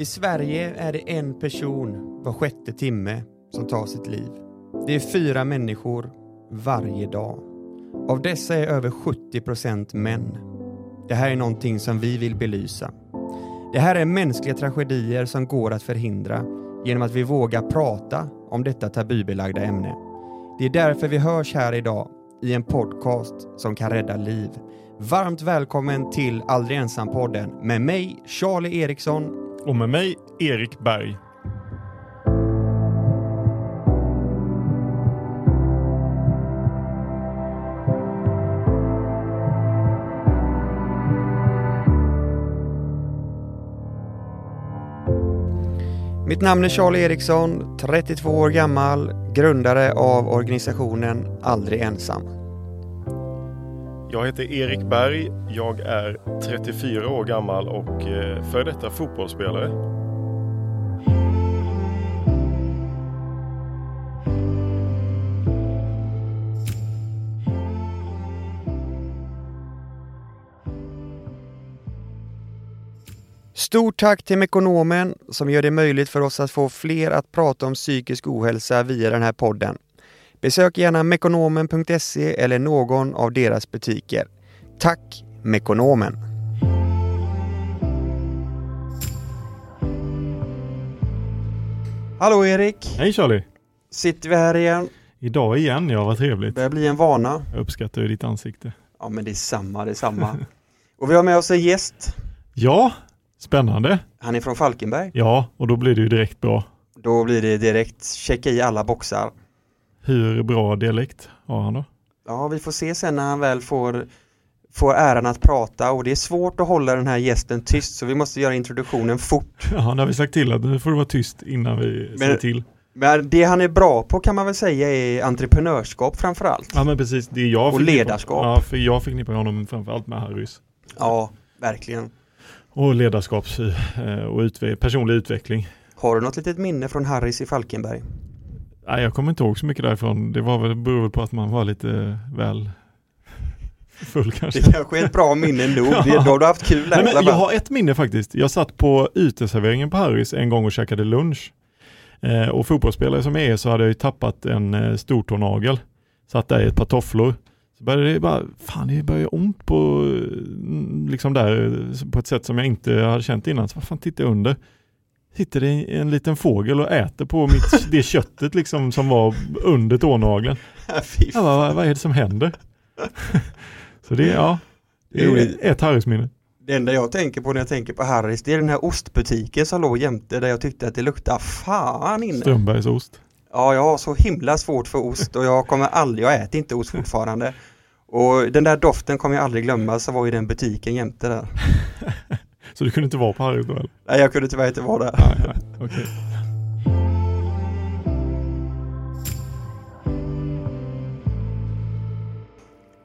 I Sverige är det en person var sjätte timme som tar sitt liv. Det är fyra människor varje dag. Av dessa är över 70 procent män. Det här är någonting som vi vill belysa. Det här är mänskliga tragedier som går att förhindra genom att vi vågar prata om detta tabubelagda ämne. Det är därför vi hörs här idag i en podcast som kan rädda liv. Varmt välkommen till Aldrig ensam-podden med mig, Charlie Eriksson. Och med mig, Erik Berg. Mitt namn är Charlie Eriksson, 32 år gammal, grundare av organisationen Aldrig ensam. Jag heter Erik Berg. Jag är 34 år gammal och eh, före detta fotbollsspelare. Stort tack till Mekonomen som gör det möjligt för oss att få fler att prata om psykisk ohälsa via den här podden. Besök gärna mekonomen.se eller någon av deras butiker. Tack Mekonomen! Hallå Erik! Hej Charlie! Sitter vi här igen? Idag igen, ja vad trevligt. börjar bli en vana. Jag uppskattar ju ditt ansikte. Ja men det är samma, det är samma. Och vi har med oss en gäst. Ja, spännande. Han är från Falkenberg. Ja, och då blir det ju direkt bra. Då blir det direkt checka i alla boxar. Hur bra dialekt har han då? Ja, vi får se sen när han väl får, får äran att prata och det är svårt att hålla den här gästen tyst så vi måste göra introduktionen fort. Ja, nu har vi sagt till att nu får du vara tyst innan vi säger till. Men det han är bra på kan man väl säga är entreprenörskap framförallt. Ja men precis, det är jag Och ledarskap. Ja, för jag förknippar honom framförallt med Harrys. Ja, verkligen. Och ledarskaps eh, och utve- personlig utveckling. Har du något litet minne från Harris i Falkenberg? Nej, jag kommer inte ihåg så mycket därifrån. Det var väl, beror väl på att man var lite väl full kanske. Det kanske är ett bra minne nog. Det- Då har du haft kul Nej, men jag har ett minne faktiskt. Jag satt på uteserveringen på Harrys en gång och käkade lunch. Eh, och fotbollsspelare som jag är så hade jag ju tappat en eh, stortånagel. Satt där i ett par tofflor. Så började det bara, fan det började ont på, mm, liksom där, eh, på ett sätt som jag inte hade känt innan. Så vad fan tittar jag under? Sitter det en liten fågel och äter på mitt, det köttet liksom som var under tånageln. Bara, vad, vad är det som händer? så det, ja, det är ett Harrys-minne. Det enda jag tänker på när jag tänker på Harris det är den här ostbutiken som låg jämte där jag tyckte att det luktade fan inne. Strömbergsost. Ja, jag har så himla svårt för ost och jag kommer aldrig, jag äter inte ost fortfarande. Och den där doften kommer jag aldrig glömma så var ju den butiken jämte där. Så du kunde inte vara på Harrys då eller? Nej, jag kunde tyvärr inte vara där. Nej, nej, okej.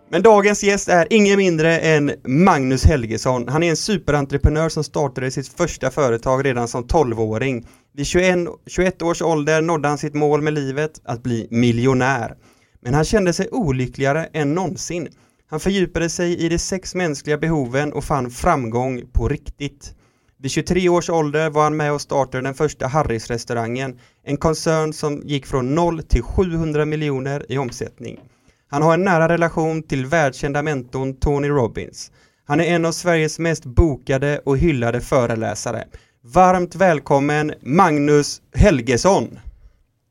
Men dagens gäst är ingen mindre än Magnus Helgesson. Han är en superentreprenör som startade sitt första företag redan som 12-åring. Vid 21, 21 års ålder nådde han sitt mål med livet, att bli miljonär. Men han kände sig olyckligare än någonsin. Han fördjupade sig i de sex mänskliga behoven och fann framgång på riktigt. Vid 23 års ålder var han med och startade den första Harris-restaurangen, en koncern som gick från 0 till 700 miljoner i omsättning. Han har en nära relation till världskända mentorn Tony Robbins. Han är en av Sveriges mest bokade och hyllade föreläsare. Varmt välkommen Magnus Helgesson!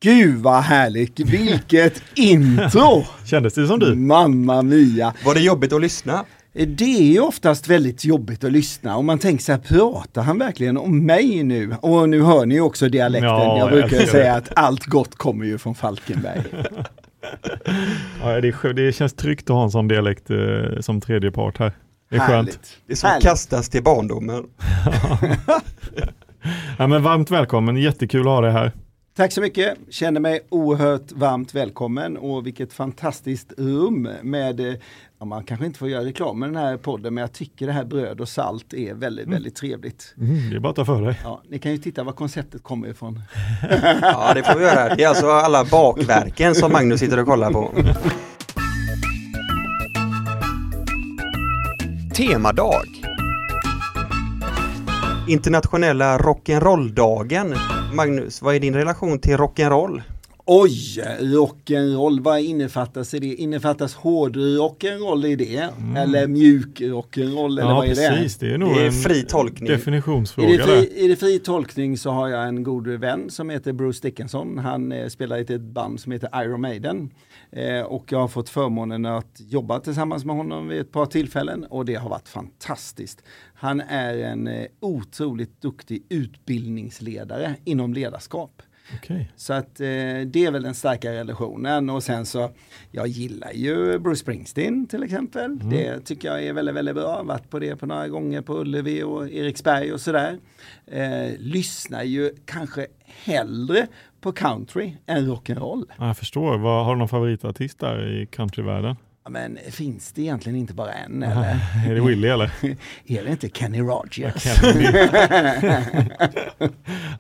Gud vad härligt, vilket intro! Kändes det som du? Mamma mia! Var det jobbigt att lyssna? Det är ju oftast väldigt jobbigt att lyssna och man tänker så här, pratar han verkligen om mig nu? Och nu hör ni ju också dialekten, Ja, jag brukar jag säga det. att allt gott kommer ju från Falkenberg. Ja, det, är, det känns tryggt att ha en sån dialekt eh, som tredje part här. Det är skönt. Härligt. Det är som att Härligt. kastas till barndomen. Ja, men varmt välkommen, jättekul att ha dig här. Tack så mycket, känner mig oerhört varmt välkommen och vilket fantastiskt rum med, eh, ja, man kanske inte får göra reklam med den här podden men jag tycker det här bröd och salt är väldigt, väldigt trevligt. Mm, det är bara att ta för dig. Ja, ni kan ju titta var konceptet kommer ifrån. Ja, det får vi göra. Det är alltså alla bakverken som Magnus sitter och kollar på. Temadag. internationella rock'n'roll-dagen. Magnus, vad är din relation till rock'n'roll? Oj, rock'n'roll, vad innefattas i det? Innefattas hård rock'n'roll i det? Mm. Eller mjuk rock'n'roll? Eller ja, vad är precis. det? Det är nog Det är en fri tolkning. definitionsfråga. Är det, fri, är det fri tolkning så har jag en god vän som heter Bruce Dickinson. Han eh, spelar i ett band som heter Iron Maiden. Eh, och jag har fått förmånen att jobba tillsammans med honom vid ett par tillfällen och det har varit fantastiskt. Han är en eh, otroligt duktig utbildningsledare inom ledarskap. Okej. Så att eh, det är väl den starka relationen och sen så jag gillar ju Bruce Springsteen till exempel. Mm. Det tycker jag är väldigt, väldigt bra. Varit på det på några gånger på Ullevi och Eriksberg och sådär. Eh, lyssnar ju kanske hellre på country än rock'n'roll. Ja, jag förstår. Vad, har du någon favoritartist där i countryvärlden? Men finns det egentligen inte bara en eller? är det Willie eller? är det inte Kenny Rogers?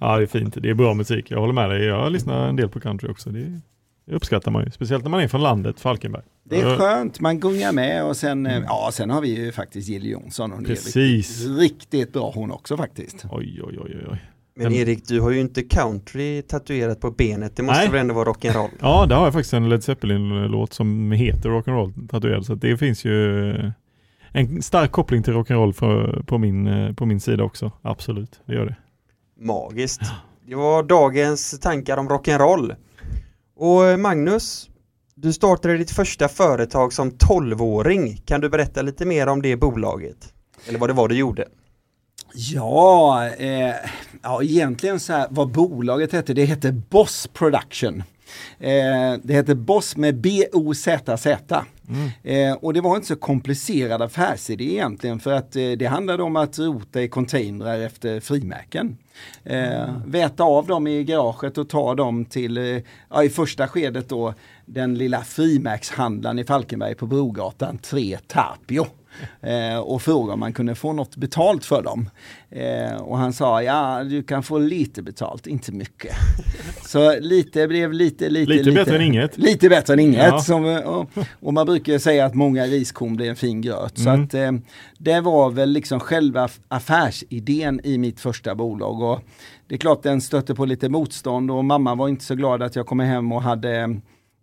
Ja, det är fint. Det är bra musik. Jag håller med dig. Jag lyssnar en del på country också. Det, uppskattar man ju. Speciellt när man är från landet, Falkenberg. Det är skönt, man gungar med och sen, eh, ja, sen har vi ju faktiskt Jill Johnson. Hon är Precis. riktigt, riktigt bra hon också faktiskt. Oj, oj, oj, oj. Men. Erik, du har ju inte country tatuerat på benet. Det måste Nej. väl ändå vara rock'n'roll? Ja, det har jag faktiskt en Led Zeppelin-låt som heter Rock'n'Roll tatuerad. Så det finns ju en stark koppling till rock'n'roll på min, eh, på min sida också. Absolut, det gör det. Magiskt. Det var dagens tankar om rock'n'roll. Och eh, Magnus, du startade ditt första företag som 12-åring. Kan du berätta lite mer om det bolaget? Eller vad det var du gjorde? Ja, eh, ja, egentligen så här vad bolaget hette, det hette Boss Production. Eh, det hette Boss med B-O-Z-Z. Eh, och det var inte så komplicerad affärsidé egentligen för att eh, det handlade om att rota i containrar efter frimärken. Eh, väta av dem i garaget och ta dem till, eh, ja, i första skedet då, den lilla frimärkshandlaren i Falkenberg på Brogatan 3 Tapio. Eh, och fråga om man kunde få något betalt för dem. Eh, och han sa, ja du kan få lite betalt, inte mycket. Så lite blev lite, lite, Lite bättre än inget. Lite bättre än inget. Ja. Som, och, och man brukar säga att många riskorn blir en fin gröt. Så Mm. att eh, det var väl liksom själva aff- affärsidén i mitt första bolag. Och det är klart den stötte på lite motstånd och mamma var inte så glad att jag kom hem och hade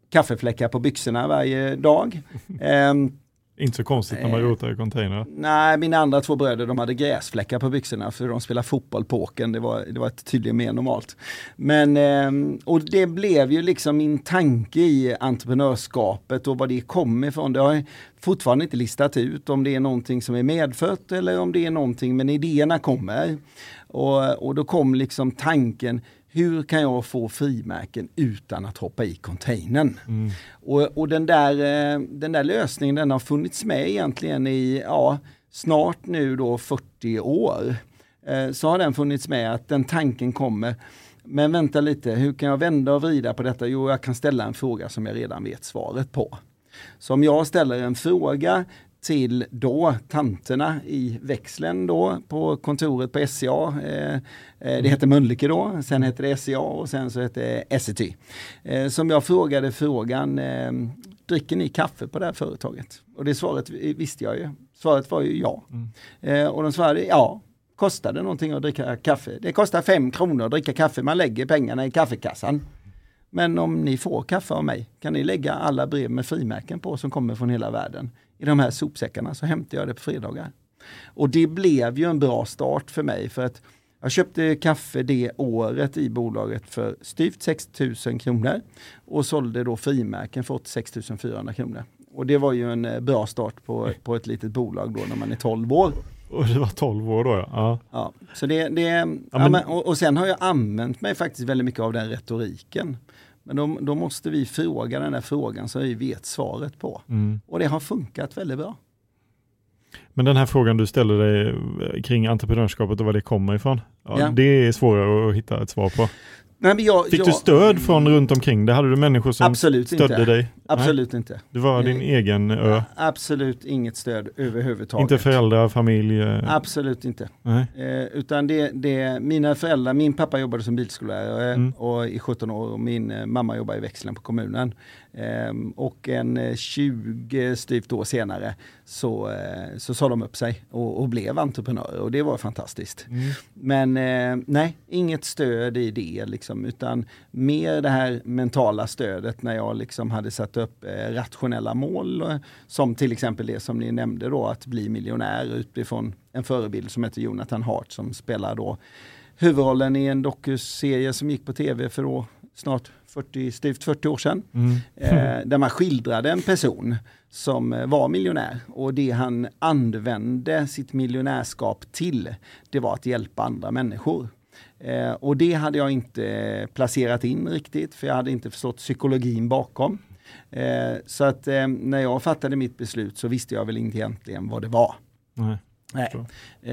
kaffefläckar på byxorna varje dag. Ehm, Inte så konstigt när man rotar i containrar. Nej, mina andra två bröder de hade gräsfläckar på byxorna för de spelar fotboll på åkern. Det var, det var tydligen mer normalt. Men, ehm, och det blev ju liksom min tanke i entreprenörskapet och var det kom ifrån. Det har jag fortfarande inte listat ut om det är någonting som är medfött eller om det är någonting, men idéerna kommer. Och, och då kom liksom tanken, hur kan jag få frimärken utan att hoppa i containern? Mm. Och, och den, där, eh, den där lösningen den har funnits med egentligen i ja, snart nu då 40 år. Eh, Så har den funnits med att den tanken kommer. Men vänta lite, hur kan jag vända och vrida på detta? Jo, jag kan ställa en fråga som jag redan vet svaret på. Så om jag ställer en fråga till då tanterna i växeln då på kontoret på SCA. Eh, eh, det hette Mölnlycke då, sen hette det SCA och sen så hette det SCT. Eh, som jag frågade frågan, eh, dricker ni kaffe på det här företaget? Och det svaret visste jag ju. Svaret var ju ja. Eh, och de svarade ja. Kostar det någonting att dricka kaffe? Det kostar fem kronor att dricka kaffe. Man lägger pengarna i kaffekassan. Men om ni får kaffe av mig kan ni lägga alla brev med frimärken på som kommer från hela världen. I de här sopsäckarna så hämtar jag det på fredagar. Och det blev ju en bra start för mig för att jag köpte kaffe det året i bolaget för styvt 6 000 kronor och sålde då frimärken för 86 400 kronor. Och det var ju en eh, bra start på, på ett litet bolag då när man är 12 år. Och det var 12 år då ja. ja. Ja, så det, det, ja, men, och, och sen har jag använt mig faktiskt väldigt mycket av den retoriken. Men då, då måste vi fråga den här frågan så vi vet svaret på. Mm. Och det har funkat väldigt bra. Men den här frågan du ställer dig eh, kring entreprenörskapet och var det kommer ifrån. Ja, Ja. Det är svårare att hitta ett svar på. Nej, men jag, Fick jag, du stöd från runt omkring dig? Hade du människor som Absolut stödde inte. dig? Absolut inte. Nej, du var din Nej. egen ö? Absolut inget stöd överhuvudtaget. Inte föräldrar, familj? eh, Absolut inte. Eh, utan det, det, mina föräldrar, min pappa jobbade som bilskollärare Mm. och i 17 år och min eh, mamma jobbade i växeln på kommunen. Ehm, och en eh, 20 styvt år senare så, eh, så sa de upp sig och, och blev entreprenörer och det var fantastiskt. Mm. Men eh, nej, inget stöd i det liksom, utan mer det här mentala stödet när jag liksom hade satt upp eh, rationella mål, eh, som till exempel det som ni nämnde då, att bli miljonär utifrån en förebild som heter Jonathan Hart som spelar då huvudrollen i en dokuserie som gick på tv för då snart 40, styvt 40 år sedan. Mm. Eh, där man skildrade en person som eh, var miljonär och det han använde sitt miljonärskap till, det var att hjälpa andra människor. Eh, och det hade jag inte eh, placerat in riktigt, för jag hade inte förstått psykologin bakom. Eh, så att eh, när jag fattade mitt beslut så visste jag väl inte egentligen vad det var. Nej. Nej.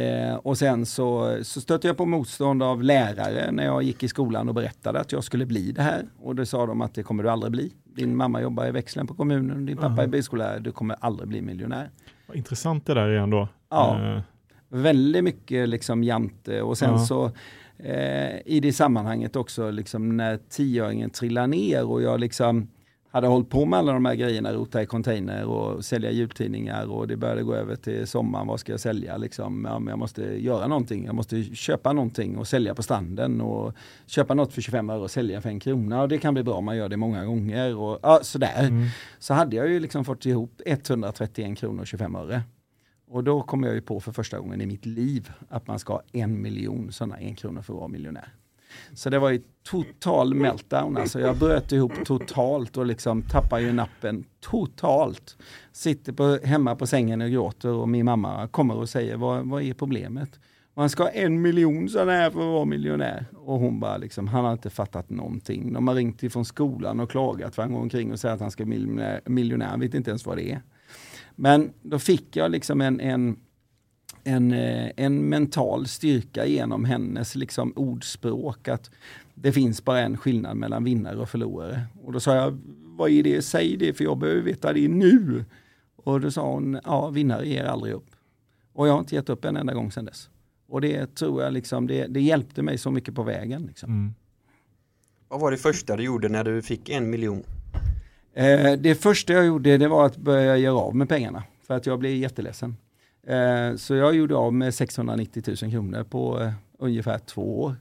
Eh, och sen så, så stötte jag på motstånd av lärare när jag gick i skolan och berättade att jag skulle bli det här. Och det sa de att det kommer du aldrig bli. Din mamma jobbar i växeln på kommunen, din pappa är Aha. bilskollärare, du kommer aldrig bli miljonär. Vad intressant det där igen då. Ja. Eh, Väldigt mycket liksom jante och sen Ja. så eh, i det sammanhanget också liksom när tioöringen trillar ner och jag liksom hade hållit på med alla de här grejerna, rota i container och sälja jultidningar och det började gå över till sommaren, vad ska jag sälja liksom? Ja, men jag måste göra någonting, jag måste köpa någonting och sälja på stranden och köpa något för 25 öre och sälja för en krona och det kan bli bra om man gör det många gånger och ja, sådär. mm. Så hade jag ju liksom fått ihop 131 kronor och 25 öre. Och då kom jag ju på för första gången i mitt liv att man ska ha en miljon sådana en kronor för att vara miljonär. Så det var ju total meltdown, alltså jag bröt ihop totalt och liksom tappade ju nappen totalt. Sitter på, hemma på sängen och gråter och min mamma kommer och säger vad, vad är problemet? Man ska ha en miljon sådana här för att vara miljonär. Och hon bara liksom, han har inte fattat någonting. De har ringt ifrån skolan och klagat för han går omkring och säger att han ska bli miljonär, han vet inte ens vad det är. Men då fick jag liksom en, en, en, eh, en mental styrka genom hennes liksom ordspråk att det finns bara en skillnad mellan vinnare och förlorare. Och då sa jag, vad är det? Säg det för jag behöver veta det nu. Och då sa hon, ja vinnare ger aldrig upp. Och jag har inte gett upp en enda gång sedan dess. Och det tror jag liksom, det, det hjälpte mig så mycket på vägen. Liksom. Mm. Vad var det första du gjorde när du fick en miljon? Eh, det första jag gjorde det var att börja göra av med pengarna. För att jag blev jätteledsen. Eh, så jag gjorde av med 690 000 kronor på eh, ungefär två år.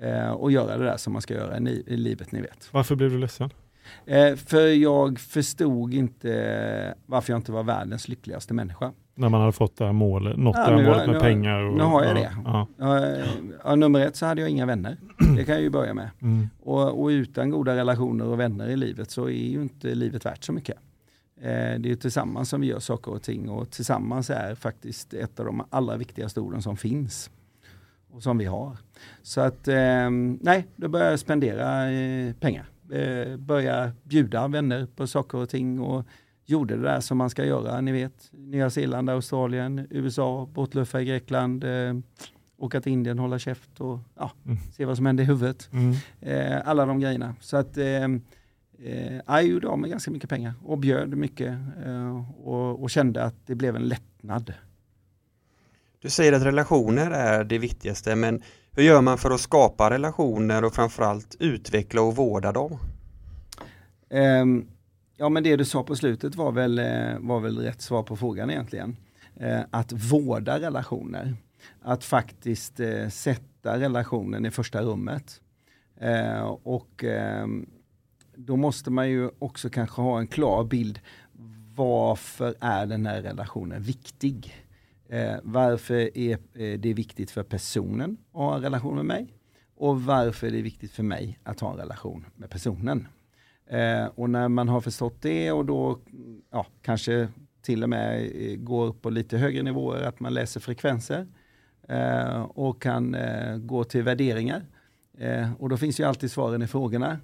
Eh, och göra det där som man ska göra i, i livet, ni vet. Varför blev du ledsen? Eh, för jag förstod inte varför jag inte var världens lyckligaste människa. När man hade fått det här målet, nått Ja, det här nu- målet med nu- pengar? Och, nu har jag ja, det. Ja. Ja, nummer ett så hade jag inga vänner. Det kan jag ju börja med. Mm. Och, och utan goda relationer och vänner i livet så är ju inte livet värt så mycket. Eh, det är ju tillsammans som vi gör saker och ting och tillsammans är faktiskt ett av de allra viktigaste orden som finns. Och som vi har. Så att, eh, nej, då börjar jag spendera eh, pengar. Eh, börja bjuda vänner på saker och ting och gjorde det där som man ska göra, ni vet. Nya Zeeland, Australien, USA, båtluffa i Grekland, eh, åka till Indien, hålla käft och ja, Mm. se vad som händer i huvudet. Mm. Eh, alla de grejerna. Så att eh, eh, jag gjorde av med ganska mycket pengar och bjöd mycket eh, och, och kände att det blev en lättnad. Du säger att relationer är det viktigaste men hur gör man för att skapa relationer och framförallt utveckla och vårda dem? Ehm, ja men det du sa på slutet var väl, eh, var väl rätt svar på frågan egentligen. Eh, att vårda relationer. Att faktiskt eh, sätta relationen i första rummet. Och ehm, då måste man ju också kanske ha en klar bild. Varför är den här relationen viktig? Varför är det viktigt för personen att ha en relation med mig? Och varför är det viktigt för mig att ha en relation med personen? Eh, och när man har förstått det och då ja, kanske till och med eh, går på lite högre nivåer, att man läser frekvenser eh, och kan eh, gå till värderingar. Eh, och då finns ju alltid svaren i frågorna.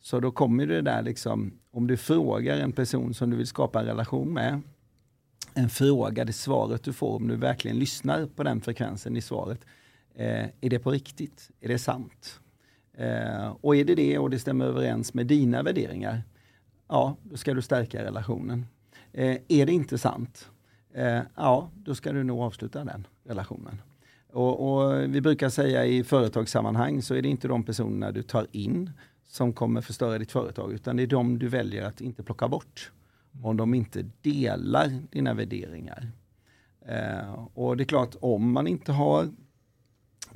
Så då kommer det där liksom, om du frågar en person som du vill skapa en relation med, en fråga, det svaret du får, om du verkligen lyssnar på den frekvensen i svaret, eh, är det på riktigt? Är det sant? Eh, och är det det och det stämmer överens med dina värderingar, ja, då ska du stärka relationen. Eh, är det inte sant, eh, ja, då ska du nog avsluta den relationen. Och, och, vi brukar säga i företagssammanhang så är det inte de personerna du tar in som kommer förstöra ditt företag, utan det är de du väljer att inte plocka bort. Om de inte delar dina värderingar. Eh, och det är klart, om man inte har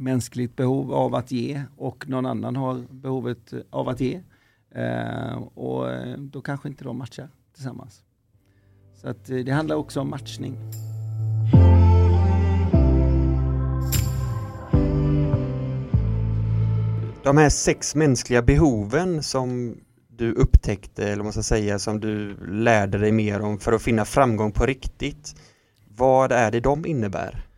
mänskligt behov av att ge och någon annan har behovet av att ge, eh, och eh, då kanske inte de matchar tillsammans. Så att eh, det handlar också om matchning. De här sex mänskliga behoven som du upptäckte, eller vad man ska säga, som du lärde dig mer om för att finna framgång på riktigt. Vad är det de innebär?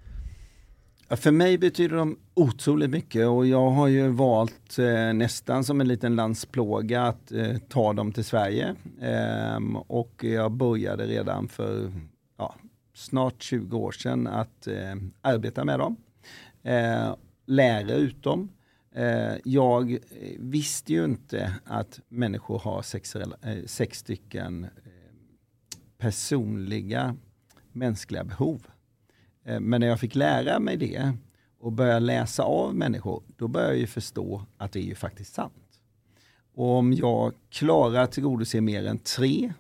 För mig betyder de otroligt mycket och jag har ju valt eh, nästan som en liten landsplåga att eh, ta dem till Sverige. Ehm, och jag började redan för ja, snart 20 år sedan att eh, arbeta med dem. Eh, lära ut dem. Eh, jag eh, visste ju inte att människor har sex, eh, sex stycken eh, personliga mänskliga behov. Eh, men när jag fick lära mig det och börja läsa av människor, då började jag ju förstå att det är ju faktiskt sant. Och om jag klarar att tillgodose mer än tre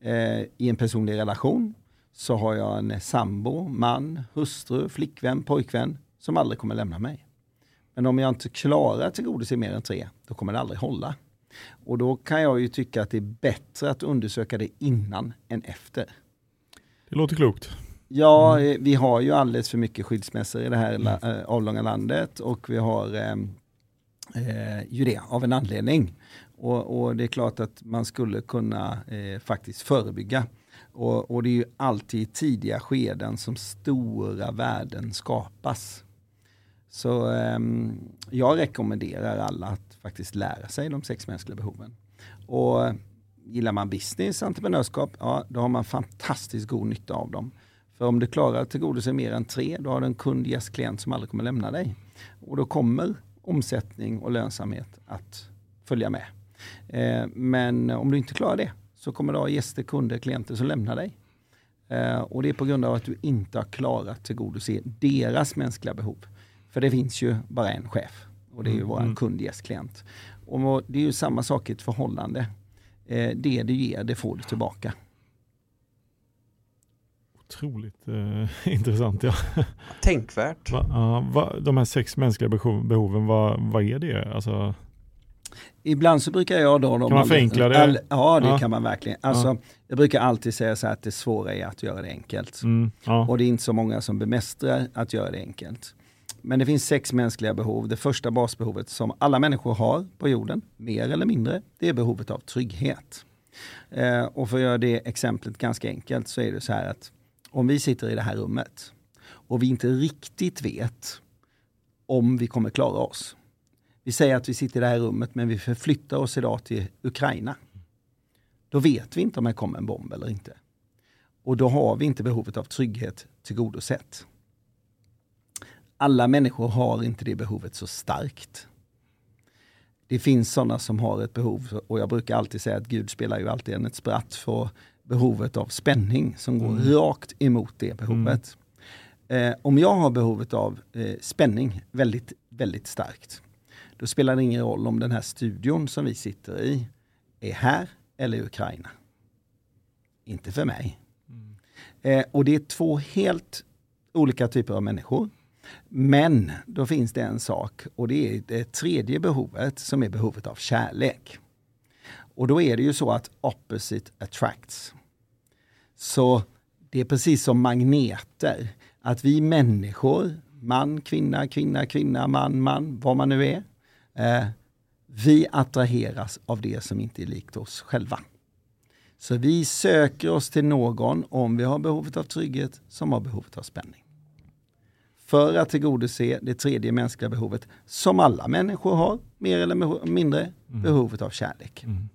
eh, i en personlig relation, så har jag en sambo, man, hustru, flickvän, pojkvän som aldrig kommer lämna mig. Men om jag inte klarar att tillgodose mer än tre, då kommer det aldrig hålla. Och då kan jag ju tycka att det är bättre att undersöka det innan än efter. Det låter klokt. Ja, mm. Eh, vi har ju alldeles för mycket skilsmässor i det här mm. Eh, avlånga landet och vi har ehm, eh, ju det av en anledning. Och, och, det är klart att man skulle kunna eh, faktiskt förebygga. Och, och, det är ju alltid i tidiga skeden som stora värden skapas. Så eh, jag rekommenderar alla att faktiskt lära sig de sex mänskliga behoven. Och gillar man business, entreprenörskap, ja då har man fantastiskt god nytta av dem. För om du klarar att tillgodose mer än tre, då har du en kund, gäst, klient som aldrig kommer lämna dig. Och då kommer omsättning och lönsamhet att följa med. Eh, men om du inte klarar det så kommer du ha gäster, kunder, klienter som lämnar dig. Eh, och det är på grund av att du inte har klarat att tillgodose deras mänskliga behov. För det finns ju bara en chef och det är ju mm. våran mm. kund, gäst, klient. Och det är ju samma sak i ett förhållande. Eh, det du ger, det får du tillbaka otroligt eh, intressant. Ja. Tänkvärt. Va, uh, va, de här sex mänskliga behoven, vad, vad är det? Alltså... Ibland så brukar jag då... Kan man förenkla det? All, ja, det ja. kan man verkligen. Alltså, ja. Jag brukar alltid säga så här att det svåra är att göra det enkelt. Mm, ja. Och det är inte så många som bemästrar att göra det enkelt. Men det finns sex mänskliga behov. Det första basbehovet som alla människor har på jorden, mer eller mindre, det är behovet av trygghet. Eh, och för att göra det exemplet ganska enkelt så är det så här att om vi sitter i det här rummet och vi inte riktigt vet om vi kommer klara oss. Vi säger att vi sitter i det här rummet men vi förflyttar oss idag till Ukraina. Då vet vi inte om det kommer en bomb eller inte. Och då har vi inte behovet av trygghet tillgodosett. Alla människor har inte det behovet så starkt. Det finns sådana som har ett behov och jag brukar alltid säga att Gud spelar ju alltid en ett spratt för behovet av spänning som går mm. rakt emot det behovet. Mm. Eh, om jag har behovet av eh, spänning väldigt, väldigt starkt, då spelar det ingen roll om den här studion som vi sitter i är här eller i Ukraina. Inte för mig. Mm. Eh, och det är två helt olika typer av människor. Men då finns det en sak och det är det tredje behovet som är behovet av kärlek. Och då är det ju så att opposite attracts. Så det är precis som magneter. Att vi människor, man, kvinna, kvinna, kvinna, man, man, vad man nu är. Eh, vi attraheras av det som inte är likt oss själva. Så vi söker oss till någon, om vi har behovet av trygghet, som har behovet av spänning. För att tillgodose det tredje mänskliga behovet, som alla människor har, mer eller mindre, mm. behovet av kärlek. Mm.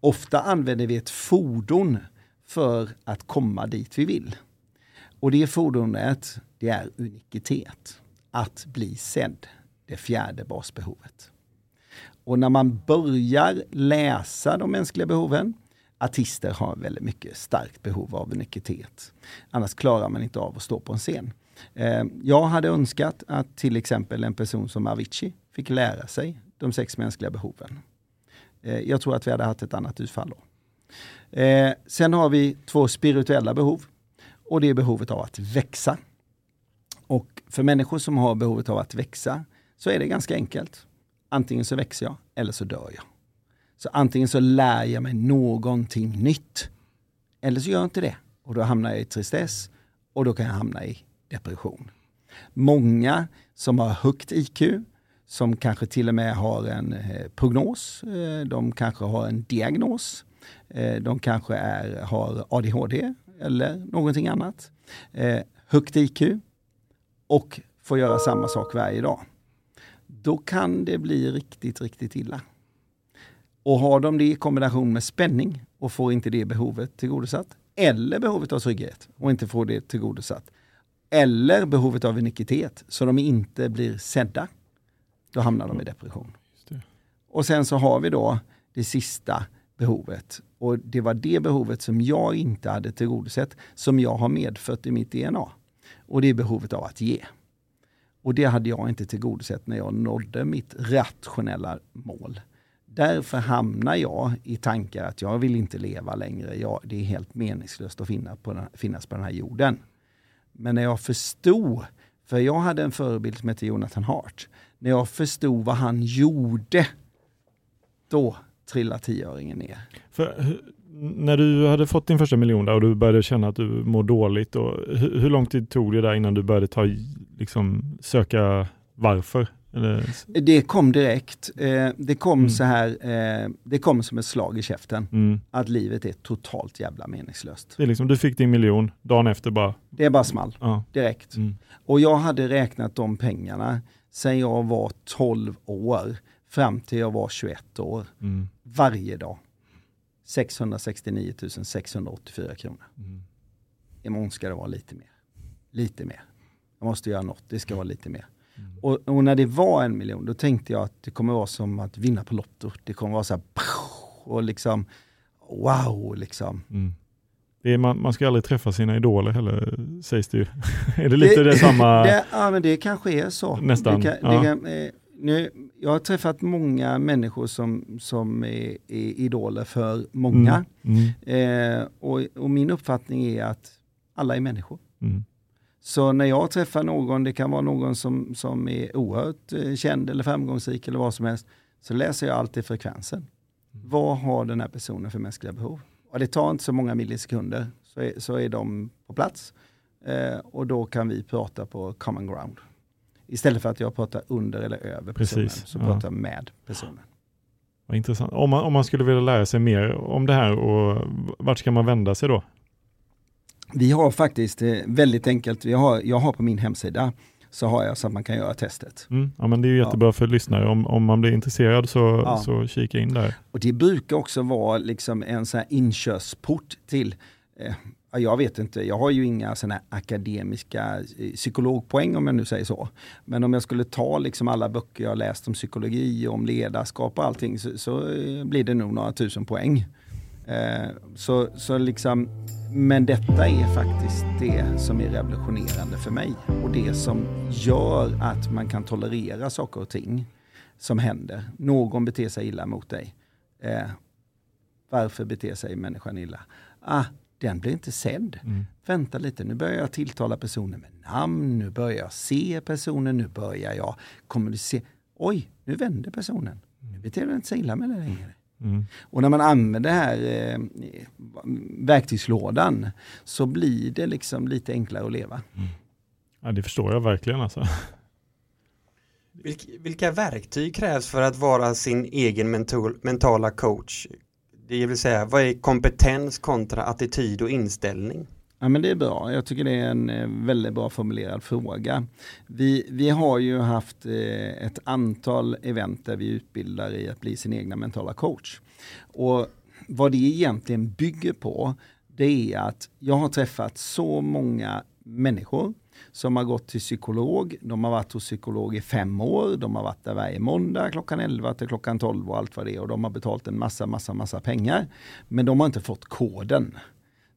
Ofta använder vi ett fordon för att komma dit vi vill. Och det fordonet, det är unikitet. Att bli sedd, det fjärde basbehovet. Och när man börjar läsa de mänskliga behoven, artister har väldigt mycket starkt behov av unikitet. Annars klarar man inte av att stå på en scen. Eh, jag hade önskat att till exempel en person som Avicii fick lära sig de sex mänskliga behoven. Eh, jag tror att vi hade haft ett annat utfall då. Eh, sen har vi två spirituella behov och det är behovet av att växa. Och för människor som har behovet av att växa så är det ganska enkelt. Antingen så växer jag eller så dör jag. Så antingen så lär jag mig någonting nytt eller så gör jag inte det. Och då hamnar jag i tristess och då kan jag hamna i depression. Många som har högt IQ, som kanske till och med har en eh, prognos, eh, de kanske har en diagnos, eh, de kanske är, har ADHD eller någonting annat. Eh, högt IQ och får göra samma sak varje dag. Då kan det bli riktigt, riktigt illa. Och har de det i kombination med spänning och får inte det behovet tillgodosatt, eller behovet av trygghet och inte får det tillgodosatt, eller behovet av unikitet så de inte blir sedda, då hamnar de i depression. Och sen så har vi då det sista behovet. Och det var det behovet som jag inte hade tillgodosett, som jag har medfött i mitt DNA. Och det är behovet av att ge. Och det hade jag inte tillgodosett när jag nådde mitt rationella mål. Därför hamnar jag i tankar att jag vill inte leva längre. Jag, det är helt meningslöst att finna på den, finnas på den här jorden. Men när jag förstod, för jag hade en förebild som hette Jonathan Hart. När jag förstod vad han gjorde, då trillade tioöringen ner. För, när du hade fått din första miljon där och du började känna att du mår dåligt, och, hur, hur lång tid tog det där innan du började ta, liksom, söka varför? Eller? Det kom direkt. Eh, det kom mm. så här, eh, det kom som ett slag i käften. Mm. Att livet är totalt jävla meningslöst. Det är liksom, du fick din miljon, dagen efter bara... Det är bara small, ja. direkt. Mm. Och jag hade räknat de pengarna sen jag var 12 år fram till jag var 21 år. Mm. Varje dag. 669 684 kronor. Mm. Imorgon ska det vara lite mer. Lite mer. Jag måste göra något, det ska vara lite mer. Mm. Och, och, när det var en miljon, då tänkte jag att det kommer vara som att vinna på Lotto. Det kommer vara så här, och liksom, wow liksom. Mm. Är, man, man, ska aldrig träffa sina idoler heller, sägs det ju. är det lite det, det samma? Det, ja, men det kanske är så. Nästan. Kan, ja. kan, eh, nu, jag har träffat många människor som, som är, är idoler för många. Mm. Mm. Eh, och, och, min uppfattning är att alla är människor. Mm. Så när jag träffar någon, det kan vara någon som, som är oerhört eh, känd eller framgångsrik eller vad som helst, så läser jag alltid frekvensen. Mm. Vad har den här personen för mänskliga behov? Och det tar inte så många millisekunder så är, så är de på plats. Eh, och då kan vi prata på common ground. Istället för att jag pratar under eller över personen, Precis, så ja. pratar jag med personen. Vad intressant. Om man, om man skulle vilja lära sig mer om det här, och vart ska man vända sig då? Vi har faktiskt eh, väldigt enkelt, vi har, jag har på min hemsida så har jag så att man kan göra testet. Mm, ja men det är jättebra ja. för lyssnare, om, om man blir intresserad så, ja. så kika in där. Och det brukar också vara liksom en sån här inkörsport till eh, jag vet inte, jag har ju inga sådana akademiska eh, psykologpoäng om jag nu säger så. Men om jag skulle ta liksom alla böcker jag läst om psykologi, om ledarskap och allting så, så eh, blir det nog några tusen poäng. Eh, så, så liksom, men detta är faktiskt det som är revolutionerande för mig och det som gör att man kan tolerera saker och ting som händer. Någon beter sig illa mot dig. Eh, varför beter sig människan illa? Ah, den blir inte sedd. Mm. Vänta lite, nu börjar jag tilltala personen med namn, nu börjar jag se personen, nu börjar jag kommunicera. Oj, nu vänder personen. Nu beter den sig illa med det längre. Mm. Och när man använder den här eh, verktygslådan så blir det liksom lite enklare att leva. Mm. Ja, det förstår jag verkligen alltså. Vilka verktyg krävs för att vara sin egen mental, mentala coach? Det vill säga, vad är kompetens kontra attityd och inställning? Ja men det är bra, jag tycker det är en eh, väldigt bra formulerad fråga. Vi, vi har ju haft eh, ett antal event där vi utbildar i att bli sin egna mentala coach. Och vad det egentligen bygger på, det är att jag har träffat så många människor som har gått till psykolog. De har varit hos psykolog i fem år. De har varit där varje måndag klockan 11 till klockan 12 och allt vad det är. Och de har betalt en massa, massa, massa pengar. Men de har inte fått koden.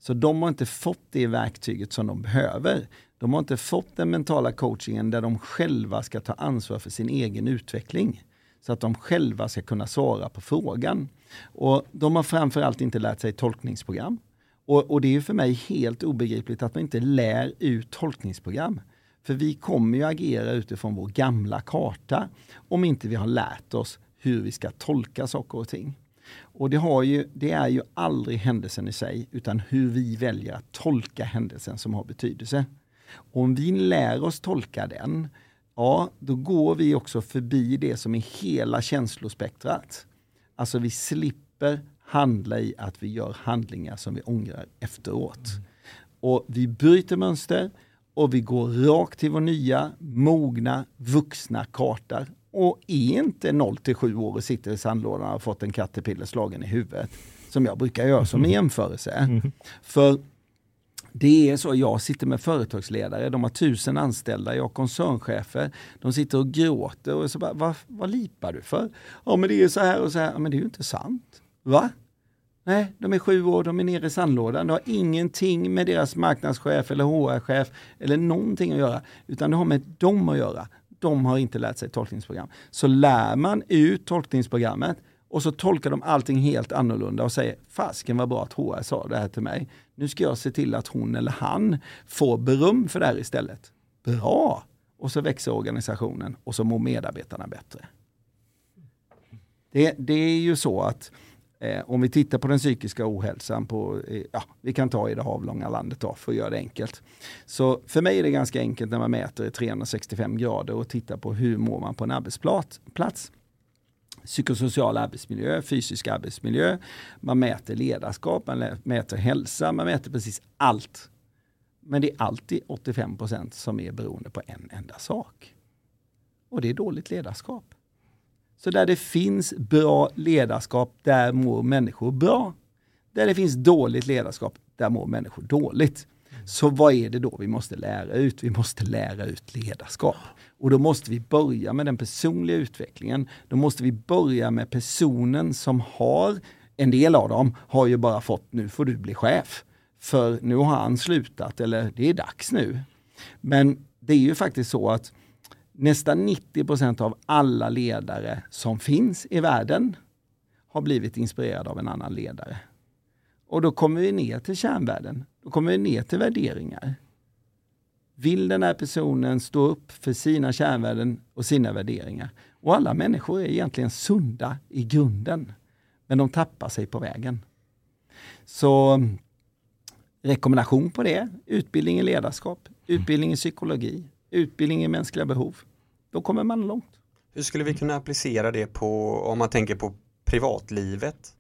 Så de har inte fått det verktyget som de behöver. De har inte fått den mentala coachingen där de själva ska ta ansvar för sin egen utveckling. Så att de själva ska kunna svara på frågan. Och de har framförallt inte lärt sig tolkningsprogram. Och, och det är för mig helt obegripligt att man inte lär ut tolkningsprogram. För vi kommer ju agera utifrån vår gamla karta om inte vi har lärt oss hur vi ska tolka saker och ting. Och det, ju, det är ju aldrig händelsen i sig utan hur vi väljer att tolka händelsen som har betydelse. Och om vi lär oss tolka den, ja då går vi också förbi det som är hela känslospektrat. Alltså vi slipper handla i att vi gör handlingar som vi ångrar efteråt. Mm. Och vi bryter mönster och vi går rakt till vår nya, mogna, vuxna karta. Och är inte 0 till 7 år och sitter i sandlådan och har fått en kattepiller slagen i huvudet, som jag brukar göra som en jämförelse. Mm. För det är så, jag sitter med företagsledare, de har tusen anställda, jag har koncernchefer, de sitter och gråter och så bara, vad, vad lipar du för? Ja men det är så här och så här, ja, men det är ju inte sant. Va? Nej, de är sju år, de är nere i sandlådan. Det har ingenting med deras marknadschef eller HR-chef eller någonting att göra, utan det har med dem att göra. De har inte lärt sig tolkningsprogram. Så lär man ut tolkningsprogrammet och så tolkar de allting helt annorlunda och säger, fasken vad bra att HR sa det här till mig. Nu ska jag se till att hon eller han får beröm för det här istället. Bra! Och så växer organisationen och så mår medarbetarna bättre. Det, det är ju så att Eh, om vi tittar på den psykiska ohälsan, på, eh, ja, vi kan ta i det avlånga landet då, för att göra det enkelt. Så för mig är det ganska enkelt när man mäter i 365 grader och tittar på hur mår man på en arbetsplats. Psykosocial arbetsmiljö, fysisk arbetsmiljö, man mäter ledarskap, man mäter hälsa, man mäter precis allt. Men det är alltid 85% som är beroende på en enda sak. Och det är dåligt ledarskap. Så där det finns bra ledarskap, där mår människor bra. Där det finns dåligt ledarskap, där mår människor dåligt. Så vad är det då vi måste lära ut? Vi måste lära ut ledarskap. Och då måste vi börja med den personliga utvecklingen. Då måste vi börja med personen som har, en del av dem har ju bara fått, nu får du bli chef. För nu har han slutat, eller det är dags nu. Men det är ju faktiskt så att nästan 90 procent av alla ledare som finns i världen har blivit inspirerade av en annan ledare. Och då kommer vi ner till kärnvärden. Då kommer vi ner till värderingar. Vill den här personen stå upp för sina kärnvärden och sina värderingar? Och alla människor är egentligen sunda i grunden. Men de tappar sig på vägen. Så mm, rekommendation på det, utbildning i ledarskap, utbildning i psykologi, utbildning i mänskliga behov. Då kommer man långt. Hur skulle vi kunna applicera det på, om man tänker på privatlivet?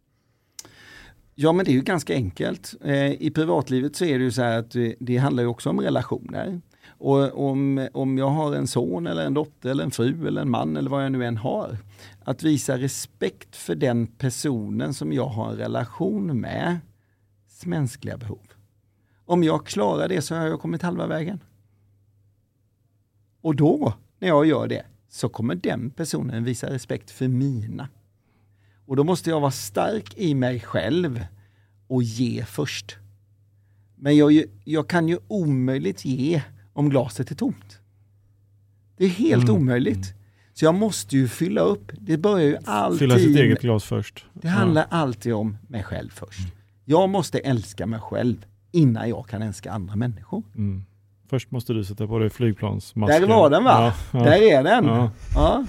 Ja men det är ju ganska enkelt. Eh, I privatlivet så är det ju så här att det handlar ju också om relationer. Och om, om jag har en son eller en dotter eller en fru eller en man eller vad jag nu än har. Att visa respekt för den personen som jag har en relation med. Mänskliga behov. Om jag klarar det så har jag kommit halva vägen. Och då, när jag gör det, så kommer den personen visa respekt för mina. Och då måste jag vara stark i mig själv och ge först. Men jag, jag kan ju omöjligt ge om glaset är tomt. Det är helt mm. omöjligt. Så jag måste ju fylla upp. Det börjar ju alltid... Fylla sitt eget glas först. Det handlar ja. alltid om mig själv först. Jag måste älska mig själv innan jag kan älska andra människor. Mm. Först måste du sätta på dig flygplansmasken. Där var den va? Ja, ja. Där är den. Ja. ja.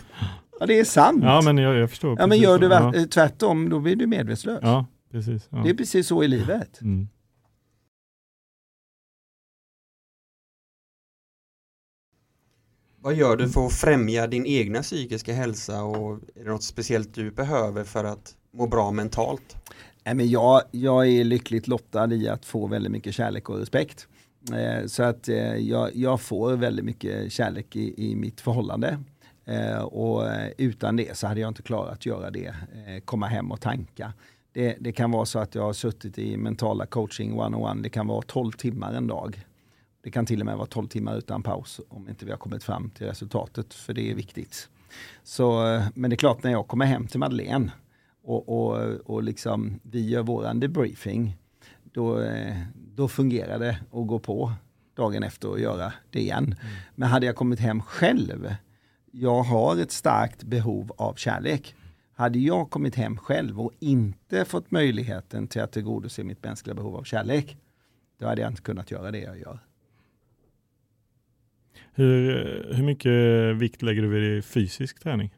Ja. det är sant. Ja, men jag, jag förstår. Ja, men gör du ja. tvärtom, då blir du medvetslös. Ja, precis. Det är precis så i livet. Mm. Vad gör du för att främja din egna psykiska hälsa och är det något speciellt du behöver för att må bra mentalt? Nej, men jag, jag är lyckligt lottad i att få väldigt mycket kärlek och respekt. Eh, så att eh, jag, jag, får väldigt mycket kärlek i, i mitt förhållande. Eh, och eh, utan det så hade jag inte klarat att göra det, eh, komma hem och tanka. Det, det, kan vara så att jag har suttit i mentala coaching one-on-one, det kan vara 12 timmar en dag. Det kan till och med vara 12 timmar utan paus om inte vi har kommit fram till resultatet, för det är viktigt. Så, eh, men det är klart när jag kommer hem till Madeleine och, och, och liksom, vi gör våran debriefing, då, eh, då fungerar det att gå på dagen efter och göra det igen. Mm. Men hade jag kommit hem själv, jag har ett starkt behov av kärlek. Hade jag kommit hem själv och inte fått möjligheten till att tillgodose mitt mänskliga behov av kärlek, då hade jag inte kunnat göra det jag gör. Hur, hur mycket vikt lägger du vid fysisk träning?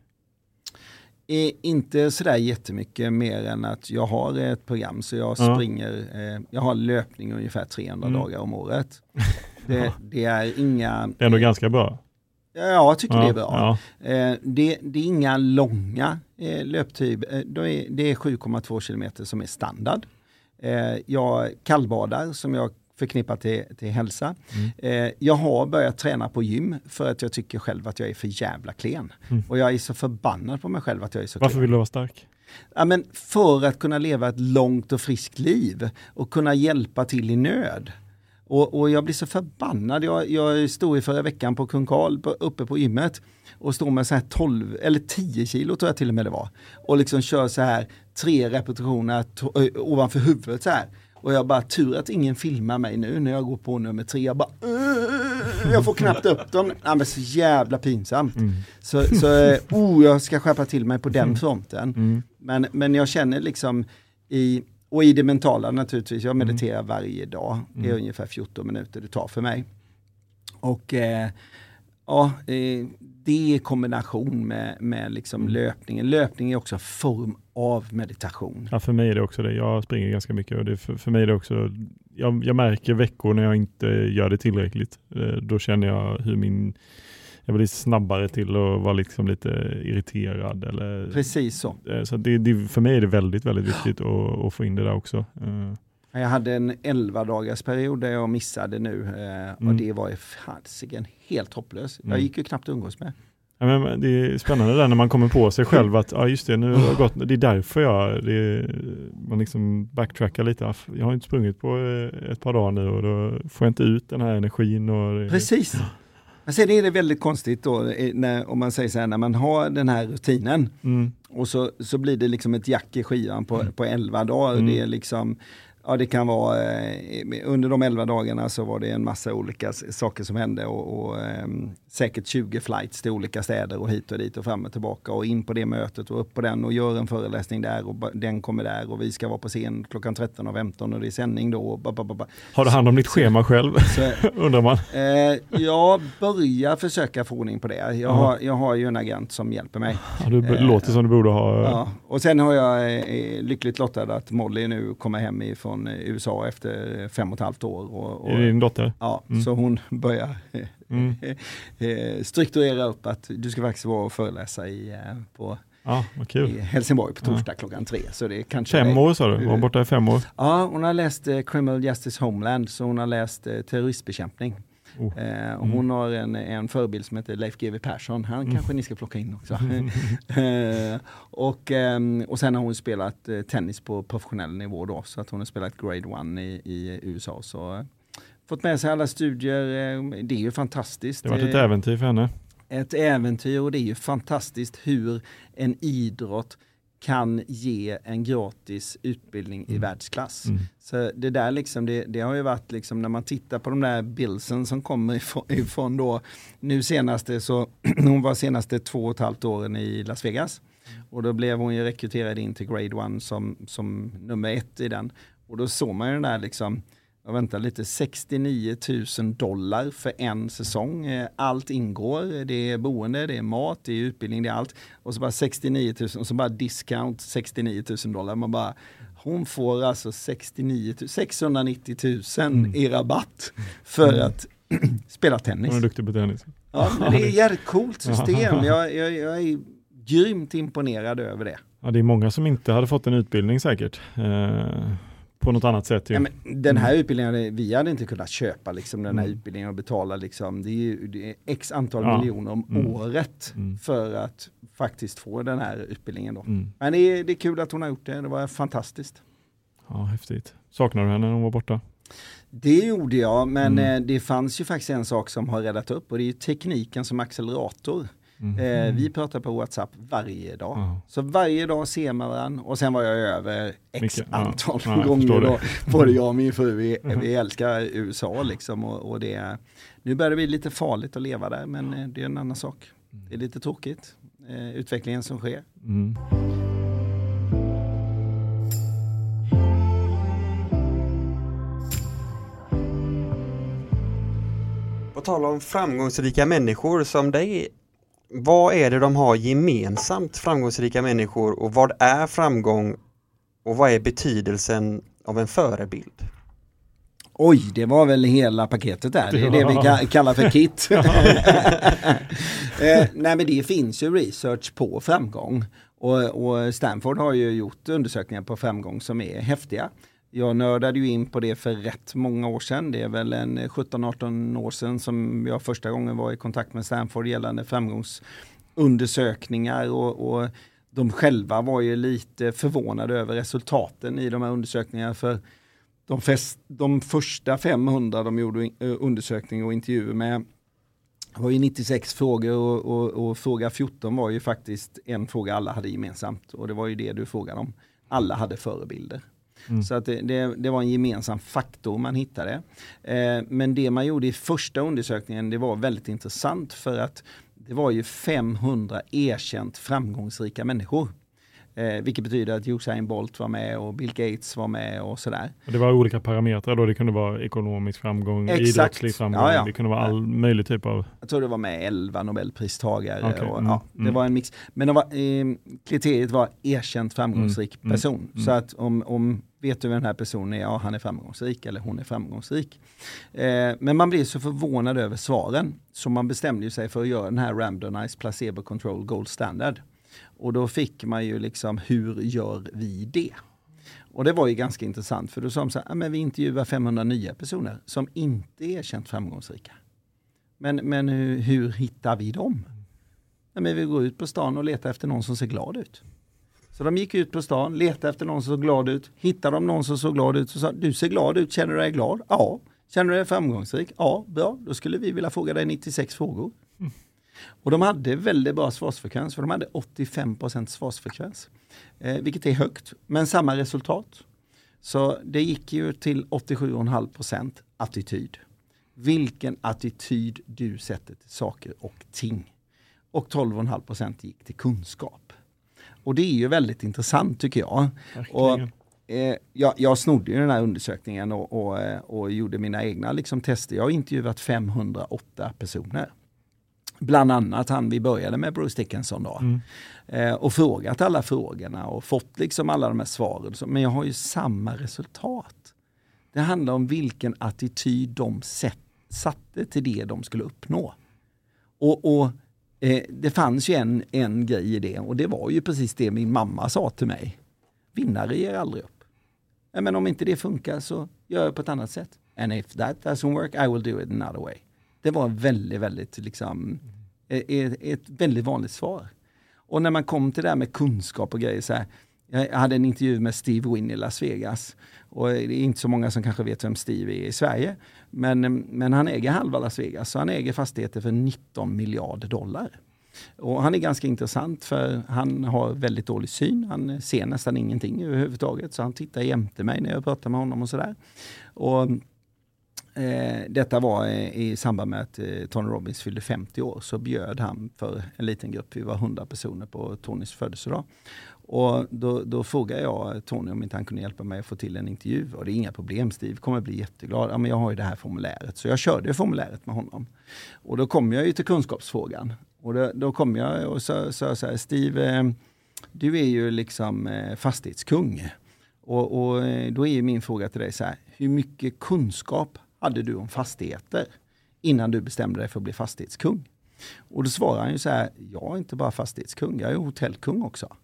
Är inte sådär jättemycket mer än att jag har ett program så jag ja. springer, eh, jag har löpning ungefär 300 mm. dagar om året. Det, det, är inga... Det är ändå ganska bra. Ja, jag tycker ja, det är bra. Ja. Eh, det, det, är inga långa eh, löptider, eh, det är 7,2 kilometer som är standard. Eh, jag kallbadar som jag förknippat till, till hälsa. Mm. Eh, jag har börjat träna på gym för att jag tycker själv att jag är för jävla klen. Mm. Och jag är så förbannad på mig själv att jag är så Varför klen. vill du vara stark? Ja, men för att kunna leva ett långt och friskt liv och kunna hjälpa till i nöd. Och, och jag blir så förbannad. Jag, jag stod i förra veckan på Kung Karl uppe på gymmet och står med så här 12 eller 10 kilo tror jag till och med det var. Och liksom kör så här tre repetitioner ovanför huvudet så här. Och jag bara, tur att ingen filmar mig nu när jag går på nummer tre. Jag bara, jag får knappt upp dem. Ja, men så jävla pinsamt. Mm. Så, så eh, oh, jag ska skärpa till mig på den mm. fronten. Mm. Men, men jag känner liksom i, och i det mentala naturligtvis, jag mediterar mm. varje dag. Det är mm. ungefär 14 minuter det tar för mig. Och eh, ja, eh, det är kombination med, med liksom mm. löpningen. Löpning är också form av meditation. Ja, för mig är det också det. Jag springer ganska mycket och det för, för mig är det också, jag, jag, märker veckor när jag inte gör det tillräckligt. Eh, då känner jag hur min, jag blir snabbare till att vara liksom lite irriterad. Eller, Precis så. Eh, så det, det, för mig är det väldigt, väldigt viktigt att, att få in det där också. Eh. Jag hade en 11 dagars period där jag missade nu och mm. det var fasiken helt hopplöst. Jag mm. gick ju knappt att umgås med. Ja, men det är spännande där när man kommer på sig själv att ja, just det, nu har det gått, det är därför jag, det, man liksom backtrackar lite. Jag har inte sprungit på eh, ett par dagar nu och då får jag inte ut den här energin. Och det, Precis. Men sen är det väldigt konstigt då, eh, när, om man säger så här, när man har den här rutinen mm. och så, så blir det liksom ett jack i skivan på, mm. på 11 dagar. Mm. Det är liksom Ja, det kan vara, eh, under de 11 dagarna så var det en massa olika saker som hände och, och eh, säkert 20 flights till olika städer och hit och dit och fram och tillbaka och in på det mötet och upp på den och gör en föreläsning där och den kommer där och vi ska vara på scen klockan 13 och 15 och det är sändning då. Ba, ba, ba. Har du hand om ditt schema själv? Så, undrar man. Eh, jag börjar försöka få ordning på det. Jag, har, jag har ju en agent som hjälper mig. Ja, du eh, låter som du borde ha. Ja. Och sen har jag eh, lyckligt lottad att Molly nu kommer hem ifrån från USA efter fem och ett halvt år. Och, och, är din dotter? Ja, mm. så hon börjar mm. Eh, strukturera upp att du ska faktiskt vara och föreläsa i, eh, på Ja, i Helsingborg på torsdag ja. klockan tre. Så det kanske fem år sa du? Var hon borta i fem år? Ja, hon har läst eh, Criminal Justice Homeland, så hon har läst eh, terroristbekämpning. Oh. Eh, och hon mm. har en, en förebild som heter Leif GW Persson, han mm. kanske ni ska plocka in också. eh, och, eh, och sen har hon spelat eh, tennis på professionell nivå då, så att hon har spelat grade 1 i, i USA. Så eh, fått med sig alla studier, det är ju fantastiskt. Det har varit ett äventyr för henne. Ett äventyr och det är ju fantastiskt hur en idrott kan ge en gratis utbildning mm. i världsklass. Mm. Så det där liksom, det, det, har ju varit liksom när man tittar på de där billsen som kommer ifrån, ifrån då, nu senaste så, hon var senaste två och ett halvt åren i Las Vegas. Och då blev hon ju rekryterad in till Grade 1 som, som nummer ett i den. Och då såg man ju den där liksom, jag väntar lite, 69 000 dollar för en säsong. Eh, allt ingår, det är boende, det är mat, det är utbildning, det är allt. Och så bara 69 000 och så bara discount 69 000 dollar. Man bara, hon får alltså 69 000, 690 000 mm. i rabatt för mm. att spela tennis. Hon är duktig på tennis. Ja, men det är ett jävligt coolt system. Jag, jag, jag är grymt imponerad över det. Ja, det är många som inte hade fått en utbildning säkert. Eh, på något annat sätt. Ja, men den här mm. utbildningen, vi hade inte kunnat köpa liksom, den här mm. utbildningen och betala liksom, det är, ju, det är x antal ja. miljoner om mm. året mm. för att faktiskt få den här utbildningen. Då. Mm. Men det är, det är kul att hon har gjort det, det var fantastiskt. Ja, häftigt. Saknar du henne när hon var borta? Det gjorde jag, men mm. det fanns ju faktiskt en sak som har räddat upp och det är tekniken som accelerator. Mm. Eh, vi pratar på WhatsApp varje dag. Mm. Så varje dag ser man varandra och sen var jag över x Mycket, antal ja, gånger då. Både jag och min fru, vi, mm. vi älskar USA liksom och, och det Nu börjar det bli lite farligt att leva där men eh, det är en annan sak. Det är lite tråkigt, eh, utvecklingen som sker. Mm. På tal om framgångsrika människor som dig vad är det de har gemensamt, framgångsrika människor och vad är framgång och vad är betydelsen av en förebild? Oj, det var väl hela paketet där. Det är det vi kallar för KIT. eh, nej men det finns ju research på framgång. Och, och, Stanford har ju gjort undersökningar på framgång som är häftiga. Jag nördade ju in på det för rätt många år sedan. Det är väl en eh, 17-18 år sedan som jag första gången var i kontakt med Stanford gällande framgångsundersökningar och, och de själva var ju lite förvånade över resultaten i de här undersökningarna. För de, fest, de första 500 de gjorde eh, undersökning och intervjuer med var ju 96 frågor och, och, och, fråga 14 var ju faktiskt en fråga alla hade gemensamt och det var ju det du frågade om. Alla hade förebilder. Mm. Så att det, det, det, var en gemensam faktor man hittade. Eh, men det man gjorde i första undersökningen det var väldigt intressant för att det var ju 500 erkänt framgångsrika människor. Eh, vilket betyder att Usain Bolt var med och Bill Gates var med och sådär. Det var olika parametrar då, det kunde vara ekonomisk framgång, Exakt. idrottslig framgång, ja, ja. det kunde vara all möjlig typ av... Jag tror det var med 11 nobelpristagare. Okay. Och, mm. ja, det mm. var en mix. Men var, eh, kriteriet var erkänt framgångsrik mm. person. Mm. Så att om, om vet du vem den här personen är? Ja, han är framgångsrik eller hon är framgångsrik. Eh, men man blir så förvånad över svaren så man bestämde sig för att göra den här randomized placebo control gold standard. Och då fick man ju liksom, hur gör vi det? Och det var ju ganska intressant för då sa de så här, men vi intervjuar 500 nya personer som inte är känt framgångsrika. Men, men hur, hur hittar vi dem? Ja, men vi går ut på stan och letar efter någon som ser glad ut. Så de gick ut på stan, letade efter någon som såg glad ut. Hittade de någon som såg glad ut så sa du ser glad ut, känner du dig glad? Ja. Känner du dig framgångsrik? Ja, bra. Då skulle vi vilja fråga dig 96 frågor. Och de hade väldigt bra svarsfrekvens, för de hade 85 svarsfrekvens. Eh, vilket är högt, men samma resultat. Så det gick ju till 87,5% attityd. Vilken attityd du sätter till saker och ting. Och 12,5% gick till kunskap. Och det är ju väldigt intressant tycker jag. Och, eh, jag, jag snodde ju den här undersökningen och, och, eh, och gjorde mina egna liksom, tester. Jag har intervjuat 508 personer. Bland annat han vi började med, Bruce Dickinson. Då. Mm. Eh, och frågat alla frågorna och fått liksom alla de här svaren. Men jag har ju samma resultat. Det handlar om vilken attityd de sätt, satte till det de skulle uppnå. Och, och eh, det fanns ju en, en grej i det och det var ju precis det min mamma sa till mig. Vinnare ger aldrig upp. Men om inte det funkar så gör jag på ett annat sätt. And if that doesn't work I will do it another way. Det var väldigt, väldigt liksom, ett, eh, eh, ett väldigt vanligt svar. Och när man kom till det här med kunskap och grejer så här, jag hade en intervju med Steve Wynn i Las Vegas. Och det är inte så många som kanske vet vem Steve är i Sverige. Men, men han äger halva Las Vegas, så han äger fastigheter för 19 miljarder dollar. Och han är ganska intressant för han har väldigt dålig syn. Han ser nästan ingenting överhuvudtaget. Så han tittar jämte mig när jag pratar med honom och sådär. Och Eh, detta var eh, i samband med att eh, Tony Robbins fyllde 50 år, så bjöd han för en liten grupp, vi var 100 personer på Tonys födelsedag. Och då, då frågade jag Tony om inte han kunde hjälpa mig att få till en intervju. Och det är inga problem, Steve kommer bli jätteglad. Ja, men jag har ju det här formuläret. Så jag körde formuläret med honom. Och då kom jag ju till kunskapsfrågan. Och då, då kom jag och sa så, så, här, Steve, eh, du är ju liksom eh, fastighetskung. Och, och eh, då är min fråga till dig så här, hur mycket kunskap hade du om fastigheter innan du bestämde dig för att bli fastighetskung? Och då svarar han ju så här, jag är inte bara fastighetskung, jag är hotellkung också.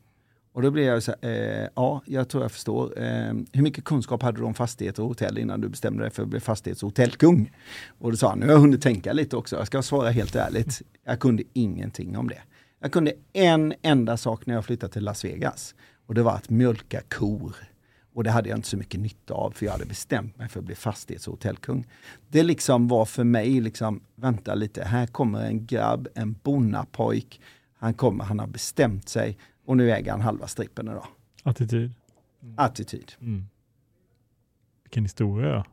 Och då blir jag så här, eh, ja, jag tror jag förstår. Eh, hur mycket kunskap hade du om fastigheter och hotell innan du bestämde dig för att bli fastighets och hotellkung? Och då sa han, nu har jag hunnit tänka lite också, jag ska svara helt ärligt. Jag kunde ingenting om det. Jag kunde en enda sak när jag flyttade till Las Vegas och det var att mjölka kor. Och det hade jag inte så mycket nytta av för jag hade bestämt mig för att bli fastighets och hotellkung. Det liksom var för mig, liksom, vänta lite, här kommer en grabb, en bonnapojk. Han kommer, han har bestämt sig och nu äger han halva strippen idag. Attityd. Attityd. Mm. Vilken historia.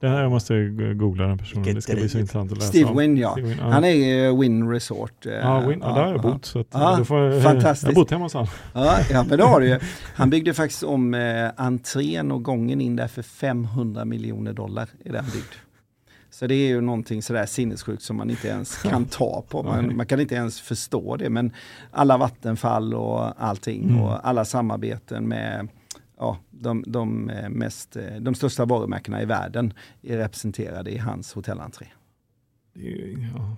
Den här, jag måste googla den personen, Vilket det ska bli så intressant att läsa Steve om. Wynn ja. Steve Wynn, Han är eh, Win Resort. eh, Ja, Win, ja, där har jag bott. Så att, Ja, då får jag, jag fantastiskt. har bott hemma hos han. Ja, ja, men det har du ju. Han byggde faktiskt om eh, entrén och gången in där för 500 miljoner dollar. Är den byggd. Så det är ju någonting sådär sinnessjukt som man inte ens kan ta på. Man, man kan inte ens förstå det. Men alla vattenfall och allting Mm. och alla samarbeten med ja, de, de, eh, mest, eh, de största varumärkena i världen är representerade i hans hotellentré. Ja.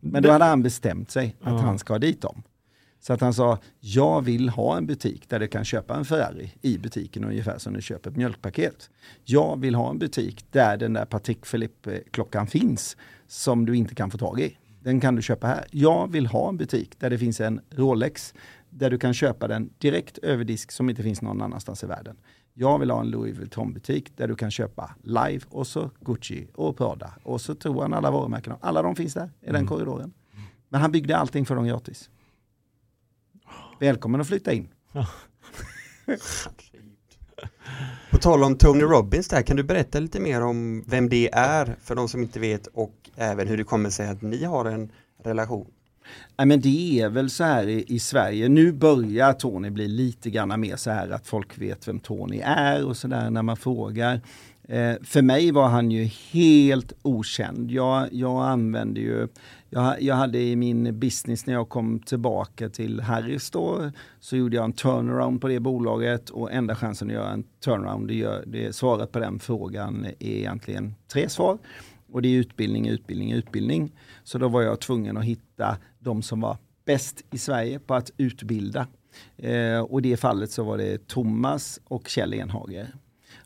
Men då hade han bestämt sig att Ja. han ska dit dem. Så att han sa, jag vill ha en butik där du kan köpa en Ferrari i butiken ungefär som du köper ett mjölkpaket. Jag vill ha en butik där den där Patek Philippe-klockan finns som du inte kan få tag i. Den kan du köpa här. Jag vill ha en butik där det finns en Rolex där du kan köpa den direkt över disk som inte finns någon annanstans i världen. Jag vill ha en Louis Vuitton-butik där du kan köpa Live och så Gucci och Prada. Och så tog han alla varumärken. Alla de finns där i den Mm. korridoren. Men han byggde allting för dem gratis. Välkommen att flytta in. På tal om Tony Robbins där, kan du berätta lite mer om vem det är för de som inte vet och även hur det kommer sig att ni har en relation? Nej, men det är väl så här i, i Sverige. Nu börjar Tony bli lite grann mer så här att folk vet vem Tony är och så där när man frågar. Eh, för mig var han ju helt okänd. Jag, jag använde ju, jag, jag hade i min business när jag kom tillbaka till Harris då, så gjorde jag en turnaround på det bolaget och enda chansen att göra en turnaround, det, gör, det svaret på den frågan är egentligen tre svar. Och det är utbildning, utbildning, utbildning. Så då var jag tvungen att hitta de som var bäst i Sverige på att utbilda. Eh, och i det fallet så var det Thomas och Kjell Enhager.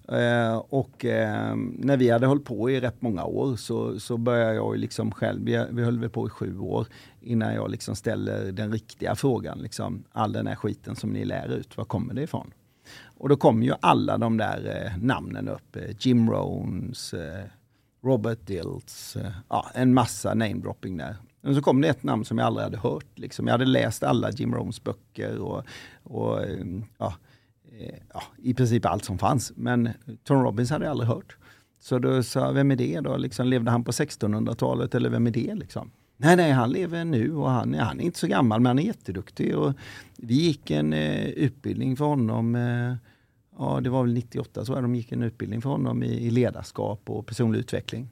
Eh, och eh, när vi hade hållit på i rätt många år så, så började jag ju liksom själv, vi, vi höll väl på i sju år innan jag liksom ställer den riktiga frågan, liksom, all den här skiten som ni lär ut, var kommer det ifrån? Och då kom ju alla de där eh, namnen upp, eh, Jim Rohns, eh, Robert Dilts, eh, ja, en massa namedropping där. Men så kom det ett namn som jag aldrig hade hört. Liksom. Jag hade läst alla Jim Rohns böcker och, och eh, ja, eh, ja, i princip allt som fanns. Men Tom Robbins hade jag aldrig hört. Så då sa jag, vem är det då? Liksom, levde han på 1600-talet eller vem är det? Liksom? Nej, nej, han lever nu och han, han är inte så gammal men han är jätteduktig. Och vi gick en eh, utbildning för honom eh, ja det var väl 98 så de gick en utbildning för honom i, i ledarskap och personlig utveckling.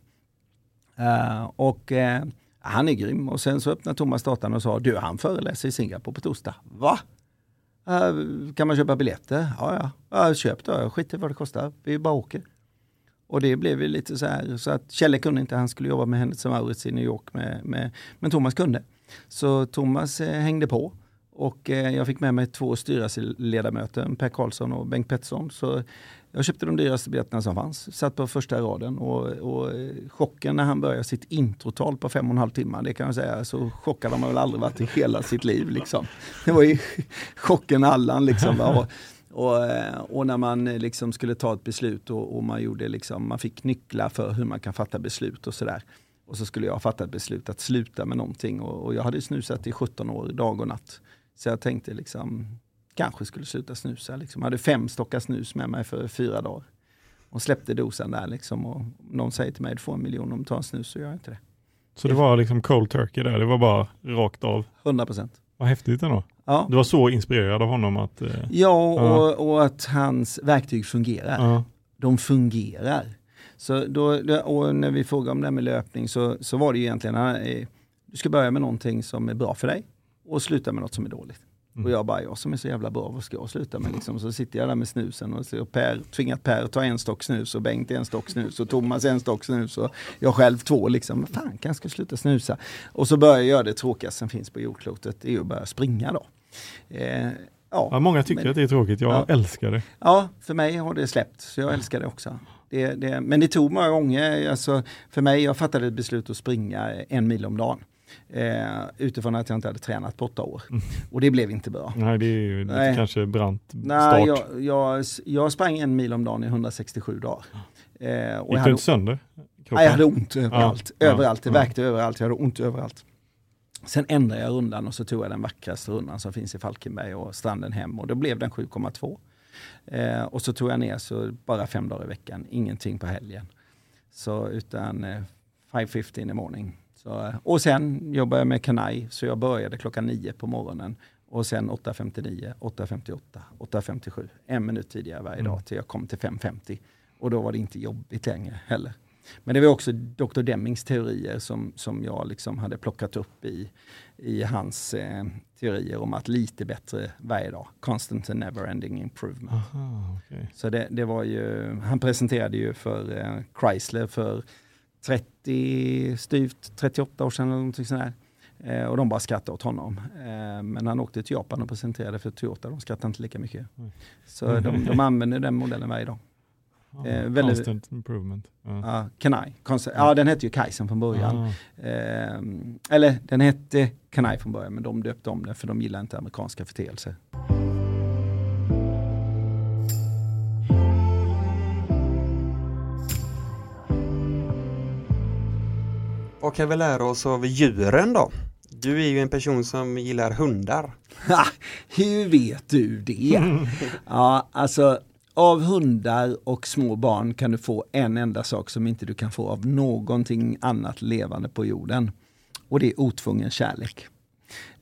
Eh, och eh, han är grym och sen så öppnade Thomas datan och sa du han föreläser i Singapore på torsdag. Va? Uh, kan man köpa biljetter? Ja, ja. Uh, köp då, skit i vad det kostar. Vi bara åker. Och det blev ju lite så här, så att Kjelle kunde inte, han skulle jobba med Hennes Mauritz i New York, med, med, men Thomas kunde. Så Thomas eh, hängde på och eh, jag fick med mig två styrelseledamöter, Per Karlsson och Bengt Pettersson. Så jag köpte de dyraste biljetterna som fanns, satt på första raden och, och eh, chocken när han började sitt introtal på fem och en halv timme, det kan jag säga, så chockad har man väl aldrig varit i hela sitt liv. Liksom. Det var ju chocken Allan liksom. Och, och, eh, och när man eh, liksom skulle ta ett beslut och, och man gjorde liksom, man fick nycklar för hur man kan fatta beslut och sådär. Och så skulle jag fatta ett beslut att sluta med någonting och, och jag hade snusat i 17 år, dag och natt. Så jag tänkte liksom, kanske skulle sluta snusa. Liksom. Jag hade fem stockar snus med mig för fyra dagar. Och släppte dosen där liksom. Och någon säger till mig, du får en miljon om du tar en snus, så gör jag inte det. Så det var liksom cold turkey där, det var bara rakt av. 100 procent. Vad häftigt ändå. Ja, Du var så inspirerad av honom att... Eh, ja och, och att hans verktyg fungerar. ja. de fungerar. Så då, och när vi frågade om det här med löpning så, så var det ju egentligen, eh, du ska börja med någonting som är bra för dig och sluta med något som är dåligt. Mm. Och jag bara, jag som är så jävla bra, vad ska jag sluta med? Liksom, så sitter jag där med snusen och så per, tvingat Per ta en stock snus och Bengt en stock snus och Thomas en stock snus och jag själv två. Liksom, fan, kanske ska sluta snusa. Och så börjar jag göra det tråkigaste som finns på jordklotet, det är att börja springa då. Eh, Ja, ja, många tycker Men- att det är tråkigt, jag Ja. älskar det. Ja, för mig har det släppt, så jag älskar det också. Det, det, men det tog många gånger, alltså, för mig, jag fattade ett beslut att springa en mil om dagen. Eh, utifrån att jag inte hade tränat på åtta år. Mm. Och det blev inte bra. Nej, det är ju lite kanske brant start. Nej, jag, jag, jag, sprang en mil om dagen i 167 dagar. Eh, och Gick du inte sönder? Nej, jag hade ont överallt. Ja, överallt, det ja, värkte överallt, jag hade ont överallt. Sen ändrade jag rundan och så tog jag den vackraste rundan som finns i Falkenberg och stranden hem och då blev den 7,2. Eh, och så tog jag ner så bara fem dagar i veckan, ingenting på helgen. Så utan eh, 5.50 in the morning. Så, eh, och sen jobbade jag med Kanai, så jag började klockan 9 på morgonen. Och sen 8.59, 8.58, 8.57. En minut tidigare varje dag mm. till jag kom till 5.50. Och då var det inte jobbigt längre heller. Men det var också Dr. Demings teorier som, som jag liksom hade plockat upp i, i hans eh, teorier om att lite bättre varje dag. Constant and never ending improvement. Aha, okay. Så det, det, var ju, han presenterade ju för eh, Chrysler för 30, styvt 38 år sedan eller någonting sånt där. Eh, och de bara skrattade åt honom. Eh, men han åkte till Japan och presenterade för Toyota, de skrattade inte lika mycket. Mm. Så de, de använder den modellen varje dag. Eh, väldigt, constant improvement. Ja, uh, Kanai. Constant, ja, den hette ju Kaizen från början. Ah. Eh, eller den hette Kanai från början, men de döpte om den för de gillar inte amerikanska förteelser. Vad kan vi lära oss av djuren då? Du är ju en person som gillar hundar. hur vet du det? ja, alltså av hundar och små barn kan du få en enda sak som inte du kan få av någonting annat levande på jorden. Och det är otvungen kärlek.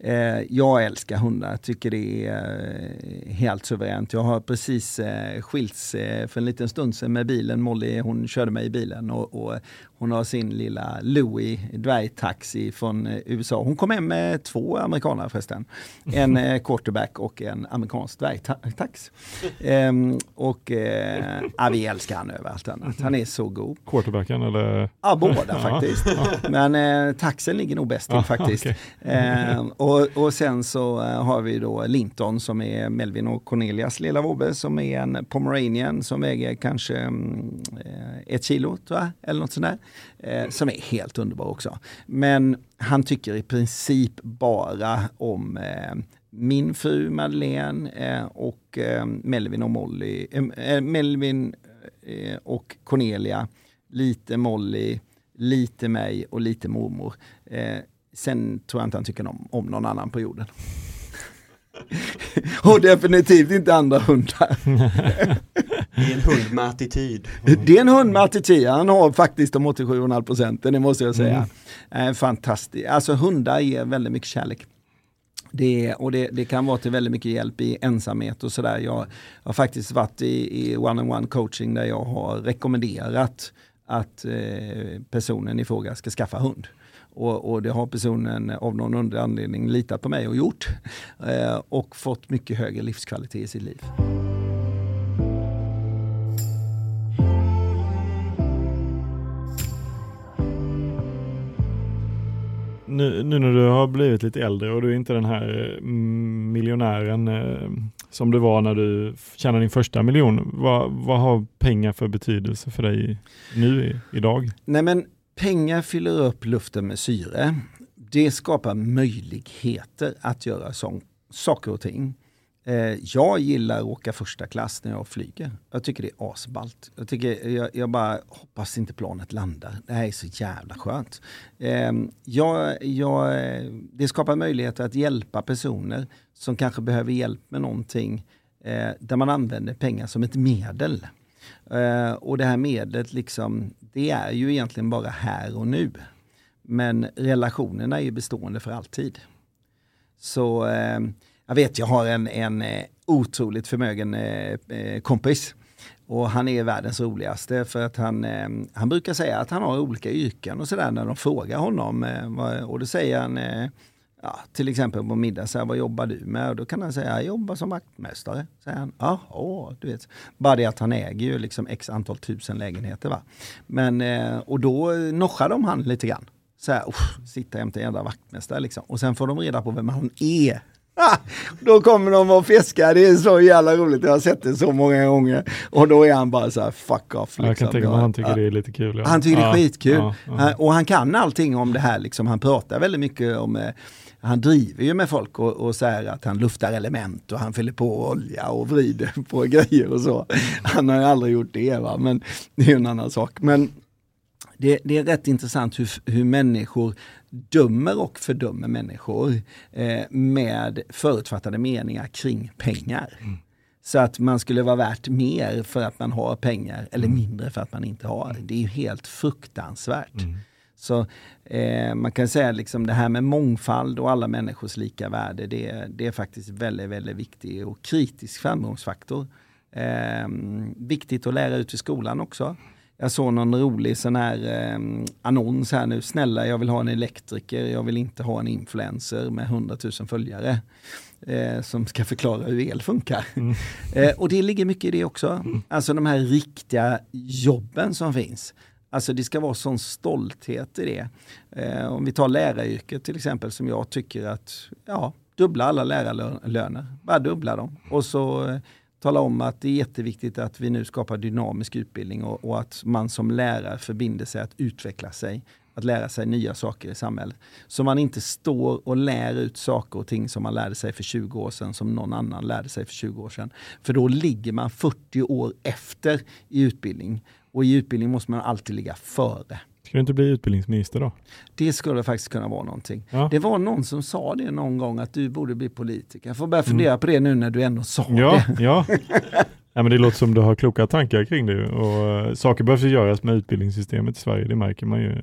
Eh, jag älskar hundar, tycker det är eh, helt suveränt. Jag har precis eh, skilts eh, för en liten stund sedan med bilen. Molly hon körde mig i bilen och, och hon har sin lilla Louie dvärgtaxi från USA. Hon kom hem med två amerikanare förresten. En quarterback och en amerikansk dvärgtax. Ehm, och eh, ja, vi älskar han över allt annat. Han är så god. Quarterbacken eller? Ja, båda faktiskt. Men eh, taxen ligger nog bäst till faktiskt. Ehm, och, och sen så eh, har vi då Linton som är Melvin och Cornelias lilla vovve som är en pomeranian som väger kanske mm, eh, ett kilo tror jag, eller något sånt där eh, som är helt underbar också. Men han tycker i princip bara om eh, min fru Madeleine eh, och eh, Melvin och Molly, eh, eh, Melvin eh, och Cornelia, lite Molly, lite mig och lite mormor sen tror jag inte han tycker om, om någon annan på jorden. och definitivt inte andra hundar. det är en hund med attityd. Det är en hund med attityd. Han har faktiskt de 87,5 procenten, det måste jag säga. Mm. Fantastiskt. Alltså hundar ger väldigt mycket kärlek. Det, och det, det, kan vara till väldigt mycket hjälp i ensamhet och sådär. Jag har faktiskt varit i, i one-on-one coaching där jag har rekommenderat att eh, personen i fråga ska skaffa hund. Och, och, det har personen av någon underlig anledning litat på mig och gjort. Eh, och fått mycket högre livskvalitet i sitt liv. Nu, nu, när du har blivit lite äldre och du är inte den här eh, miljonären eh, som du var när du tjänade din första miljon. Vad, vad har pengar för betydelse för dig nu idag? Nej men Pengar fyller upp luften med syre. Det skapar möjligheter att göra sån, saker och ting. Eh, jag gillar att åka första klass när jag flyger. Jag tycker det är asballt. Jag, tycker, jag, jag bara hoppas inte planet landar. Det här är så jävla skönt. Eh, jag, jag, det skapar möjligheter att hjälpa personer som kanske behöver hjälp med någonting eh, där man använder pengar som ett medel. Eh, och det här medlet, liksom, det är ju egentligen bara här och nu. Men relationerna är ju bestående för alltid. Så eh, jag vet, jag har en, en eh, otroligt förmögen eh, eh, kompis. Och han är världens roligaste för att han, han brukar säga att han har olika yrken och sådär när de frågar honom. och då säger han ja, till exempel på middag, så här, vad jobbar du med? Och då kan han säga, jag jobbar som vaktmästare. Säger han, ja, du vet. Bara det att han äger ju liksom x antal tusen lägenheter. Va? Men, eh, och då noschar de han lite grann. Så här, sitta jämte en jävla vaktmästare liksom. Och sen får de reda på vem han är. då kommer de och fiskar, det är så jävla roligt, jag har sett det så många gånger. Och då är han bara så här, fuck off. Liksom. Jag kan liksom. tänka mig att han tycker det är lite kul. Ja. Han tycker det är skitkul. Ja, ja. Och han kan allting om det här, liksom. han pratar väldigt mycket om eh, han driver ju med folk och, och säger att han luftar element och han fyller på olja och vrider på grejer och så. Han har ju aldrig gjort det, va? men det är en annan sak. Men det, det är rätt intressant hur, hur människor dömer och fördömer människor eh, med förutfattade meningar kring pengar. Mm. Så att man skulle vara värt mer för att man har pengar eller mm. mindre för att man inte har. Det är ju helt fruktansvärt. Mm. Så eh, man kan säga liksom det här med mångfald och alla människors lika värde, det, det är faktiskt väldigt, väldigt viktig och kritisk framgångsfaktor. Eh, viktigt att lära ut i skolan också. Jag såg någon rolig sån här eh, annons här nu. Snälla, jag vill ha en elektriker. Jag vill inte ha en influencer med 100 000 följare. Eh, som ska förklara hur el funkar. Mm. Eh, och det ligger mycket i det också. Mm. Alltså de här riktiga jobben som finns. Alltså det ska vara sån stolthet i det. Eh, om vi tar läraryrket till exempel som jag tycker att, ja, dubbla alla lärarlöner. Bara dubbla dem. Och så eh, tala om att det är jätteviktigt att vi nu skapar dynamisk utbildning och, och, att man som lärare förbinder sig att utveckla sig, att lära sig nya saker i samhället. Så man inte står och lär ut saker och ting som man lärde sig för 20 år sedan som någon annan lärde sig för 20 år sedan. För då ligger man 40 år efter i utbildning. Och i utbildning måste man alltid ligga före. Ska du inte bli utbildningsminister då? Det skulle faktiskt kunna vara någonting. Ja. Det var någon som sa det någon gång att du borde bli politiker. Jag får börja fundera mm. på det nu när du ändå sa ja, det. Ja. ja, men det låter som du har kloka tankar kring det. Och uh, saker behöver göras med utbildningssystemet i Sverige, det märker man ju.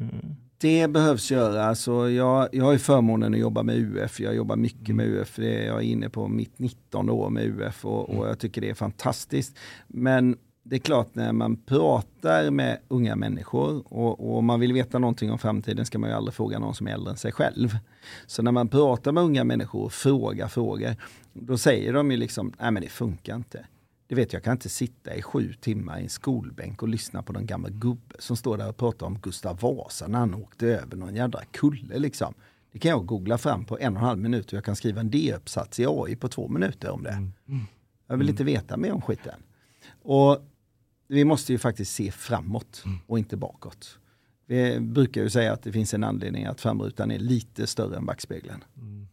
Det behövs göras. Alltså jag, jag har förmånen att jobba med UF. Jag jobbar mycket med mm. UF. jag är inne på mitt 19 år med UF och, och mm. jag tycker det är fantastiskt. Men det är klart när man pratar med unga människor och, och man vill veta någonting om framtiden ska man ju aldrig fråga någon som är äldre än sig själv. Så när man pratar med unga människor och frågar frågor, då säger de ju liksom, nej men det funkar inte. Det vet jag kan inte sitta i sju timmar i en skolbänk och lyssna på någon gammal gubbe som står där och pratar om Gustav Vasa när han åkte över någon jädra kulle liksom. Det kan jag googla fram på en och en halv minut och jag kan skriva en D-uppsats i AI på två minuter om det. Mm. Jag vill inte veta mer om skiten. Och vi måste ju faktiskt se framåt mm. och inte bakåt. Vi brukar ju säga att det finns en anledning att framrutan är lite större än backspegeln. Mm.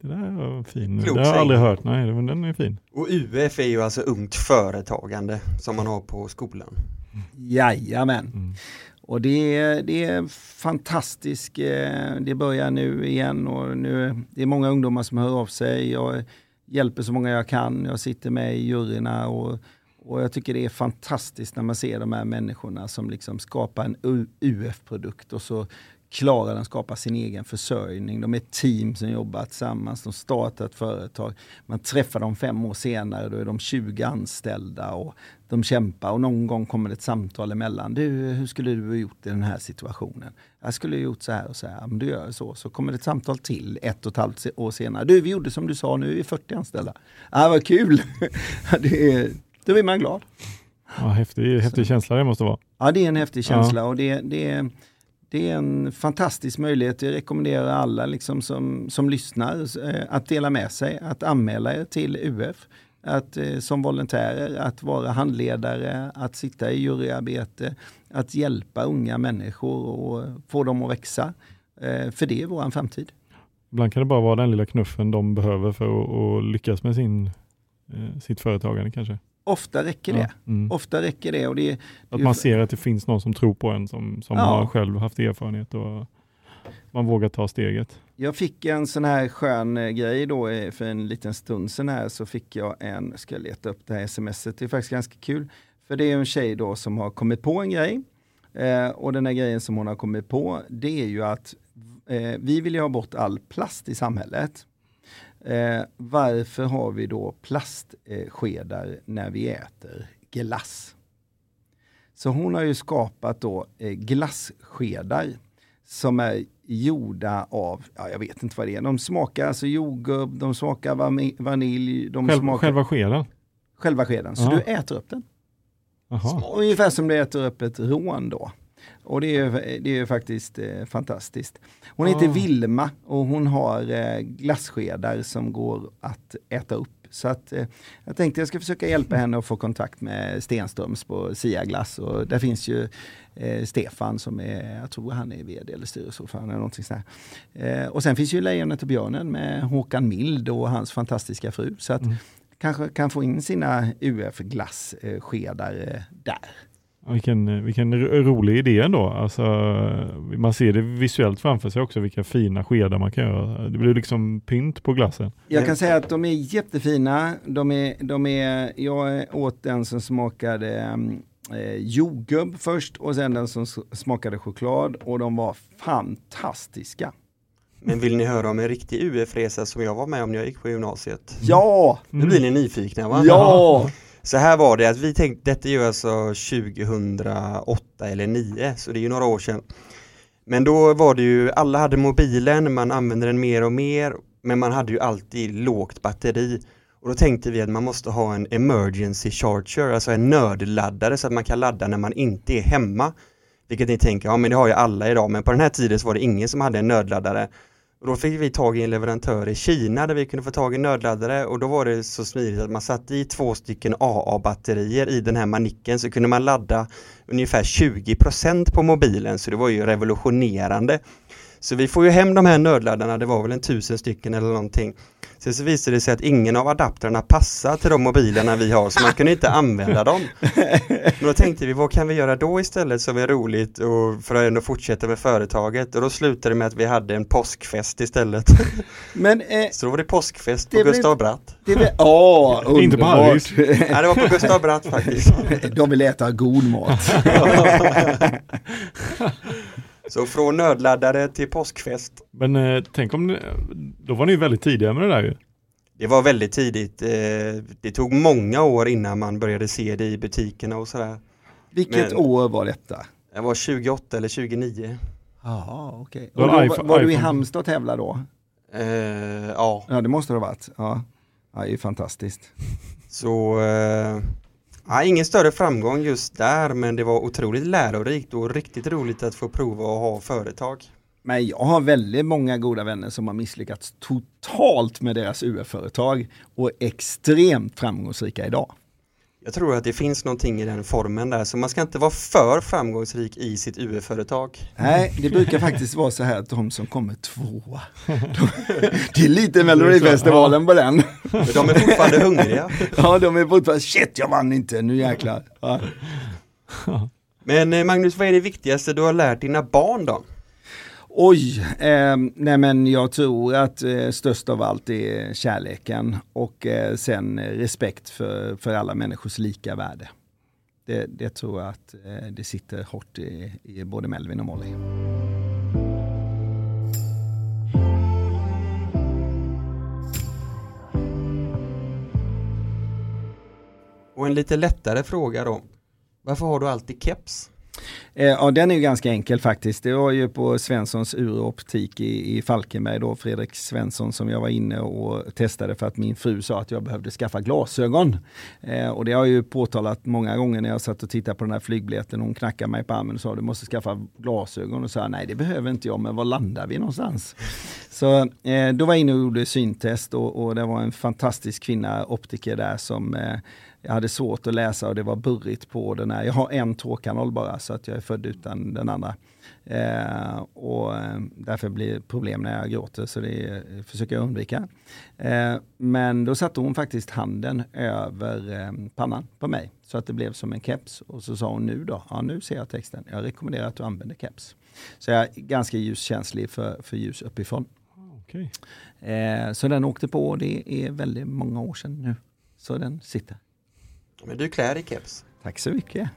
Det där var fin. Klok det har jag aldrig hört. Nej, men den är fin. Och UF är ju alltså ungt företagande som man har på skolan. Jajamän. Mm. Och det är, det är fantastiskt. Eh, det börjar nu igen och nu det är många ungdomar som hör av sig. Jag hjälper så många jag kan. Jag sitter med i juryerna och och jag tycker det är fantastiskt när man ser de här människorna som liksom skapar en UF-produkt och så klarar den skapa sin egen försörjning. De är ett team som jobbar tillsammans, de startar ett företag. Man träffar dem fem år senare, då är de 20 anställda och de kämpar och någon gång kommer det ett samtal emellan. Du, hur skulle du ha gjort i den här situationen? Jag skulle ha gjort så här och så här. Men du gör så. Så kommer det ett samtal till ett och ett halvt år senare. Du, vi gjorde som du sa, nu är vi 40 anställda. Ah, vad kul! det är, då blir man glad. Ja, häftig, häftig känsla det måste vara. Ja, det är en häftig känsla ja. och det, det, det är en fantastisk möjlighet. Jag rekommenderar alla liksom som, som lyssnar eh, att dela med sig, att anmäla er till UF. Att, eh, som volontärer, att vara handledare, att sitta i juryarbete, att hjälpa unga människor och få dem att växa. Eh, för det är vår framtid. Ibland kan det bara vara den lilla knuffen de behöver för att, lyckas med sin, sitt företagande kanske. Ofta räcker det. Ja, mm. Ofta räcker det. Och det, att man ser att det finns någon som tror på en som, som ja. har själv haft erfarenhet och man vågar ta steget. Jag fick en sån här skön eh, grej då eh, för en liten stund sedan här så fick jag en, ska jag leta upp det här smset, det är faktiskt ganska kul. För det är en tjej då som har kommit på en grej. Eh, och den här grejen som hon har kommit på det är ju att eh, vi vill ju ha bort all plast i samhället. Eh, varför har vi då plastskedar när vi äter glass? Så hon har ju skapat då eh, glasskedar som är gjorda av, ja, jag vet inte vad det är, de smakar alltså jordgubb, de smakar vanilj. De Själv, smakar, själva skeden? Själva skeden, så Aha. du äter upp den. Aha. Ungefär som du äter upp ett rån då. Och det är, det är faktiskt eh, fantastiskt. Hon heter Ah. Vilma och hon har eh, glasskedar som går att äta upp. Så att eh, jag tänkte jag ska försöka hjälpa henne att få kontakt med Stenströms på Sia Glass och där finns ju eh, Stefan som är, jag tror han är vd eller styrelseordförande eller någonting sånt. Eh, och sen finns ju Lejonet och björnen med Håkan Mild och hans fantastiska fru. Så att Mm. kanske kan få in sina UF-glasskedar eh, där. Vilken, vilken ro- rolig idé ändå. Alltså, man ser det visuellt framför sig också, vilka fina skedar man kan göra. Det blir liksom pynt på glassen. Jag kan säga att de är jättefina. De är, de är, jag åt den som smakade mm, eh, jordgubb först och sen den som smakade choklad och de var fantastiska. Men vill ni höra om en riktig UF-resa som jag var med om när jag gick på gymnasiet? Ja! Nu blir ni nyfikna va? Ja! Så här var det att vi tänkte, detta är ju alltså 2008 eller 2009, så det är ju några år sedan. Men då var det ju, alla hade mobilen, man använde den mer och mer men man hade ju alltid lågt batteri. Och då tänkte vi att man måste ha en emergency charger, alltså en nödladdare så att man kan ladda när man inte är hemma. Vilket ni tänker, ja men det har ju alla idag men på den här tiden så var det ingen som hade en nödladdare. Och då fick vi tag i en leverantör i Kina där vi kunde få tag i nödladdare. Och då var det så smidigt att man satte i två stycken AA-batterier i den här manicken. Så kunde man ladda ungefär 20% på mobilen. Så det var ju revolutionerande. Så vi får ju hem de här nödladdarna, det var väl en tusen stycken eller någonting. Sen så visade det sig att ingen av adapterna passar till de mobilerna vi har så man kunde inte använda dem. Men då tänkte vi, vad kan vi göra då istället som är roligt och för att ändå fortsätta med företaget? Och då slutade det med att vi hade en påskfest istället. Men eh, Så då var det påskfest på Det blir- Gustav Bratt. det är Åh, Inte på underbart. Harrys. Nej, det var på Gustav Bratt faktiskt. De vill äta god mat. Så från nödladdare till påskfest. Men eh, tänk om, då var ni väldigt tidiga med det där ju. Det var väldigt tidigt. Eh, det tog många år innan man började se det i butikerna och sådär. Vilket Men- år var detta? Det var 28 eller 29. Jaha, okej. Och var då, iPhone- var du i. Halmstad och tävlade då? Eh, ja, Ja, det måste det ha varit. Ja, ja det är ju fantastiskt. så eh, ja, ingen större framgång just där men det var otroligt lärorikt och riktigt roligt att få prova att ha företag. Men jag har väldigt många goda vänner som har misslyckats totalt med deras UF-företag och är extremt framgångsrika idag. Jag tror att det finns någonting i den formen där så man ska inte vara för framgångsrik i sitt UF-företag. Nej, det brukar faktiskt vara så här att de som kommer tvåa, de, det är lite Melodifestivalen på den. De är fortfarande hungriga. Ja, de är fortfarande, shit jag vann inte, nu jäklar. Ja. Men eh, Magnus, vad är det viktigaste du har lärt dina barn då? Oj, eh, nej men jag tror att eh, störst av allt är kärleken och eh, sen respekt för, för alla människors lika värde. Det, det tror jag att eh, det sitter hårt i, i både Melvin och Molly. Och en lite lättare fråga då. Varför har du alltid keps? Eh, ja, den är ju ganska enkel faktiskt. Det var ju på Svenssons uroptik i, i Falkenberg då, Fredrik Svensson som jag var inne och testade för att min fru sa att jag behövde skaffa glasögon. Eh, och det har jag ju påtalat många gånger när jag satt och tittade på den här flygbiljetten. Hon knackade mig på armen och sa du måste skaffa glasögon och sa nej det behöver inte jag men var landar vi någonstans? Så eh, då var jag inne och gjorde syntest och, och det var en fantastisk kvinna, optiker där som eh, jag hade svårt att läsa och det var burrigt på den här. Jag har en tårkanal bara så att jag är född utan den andra. Eh, och eh, därför blir det problem när jag gråter så det försöker jag undvika. Eh, men då satte hon faktiskt handen över eh, pannan på mig så att det blev som en keps. Och så sa hon nu då, ja nu ser jag texten, jag rekommenderar att du använder keps. Så jag är ganska ljuskänslig för, för ljus uppifrån. Okej. Eh, så den åkte på, det är väldigt många år sedan nu. Så den sitter. Men du klär i keps. Tack så mycket.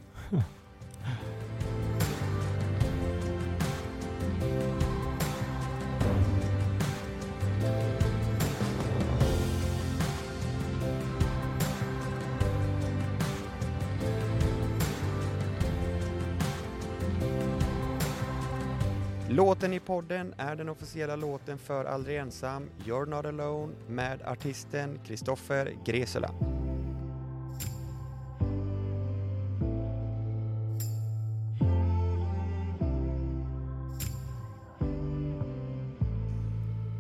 Låten i podden är den officiella låten för Aldrig Ensam, You're Not Alone med artisten Kristoffer Gresela.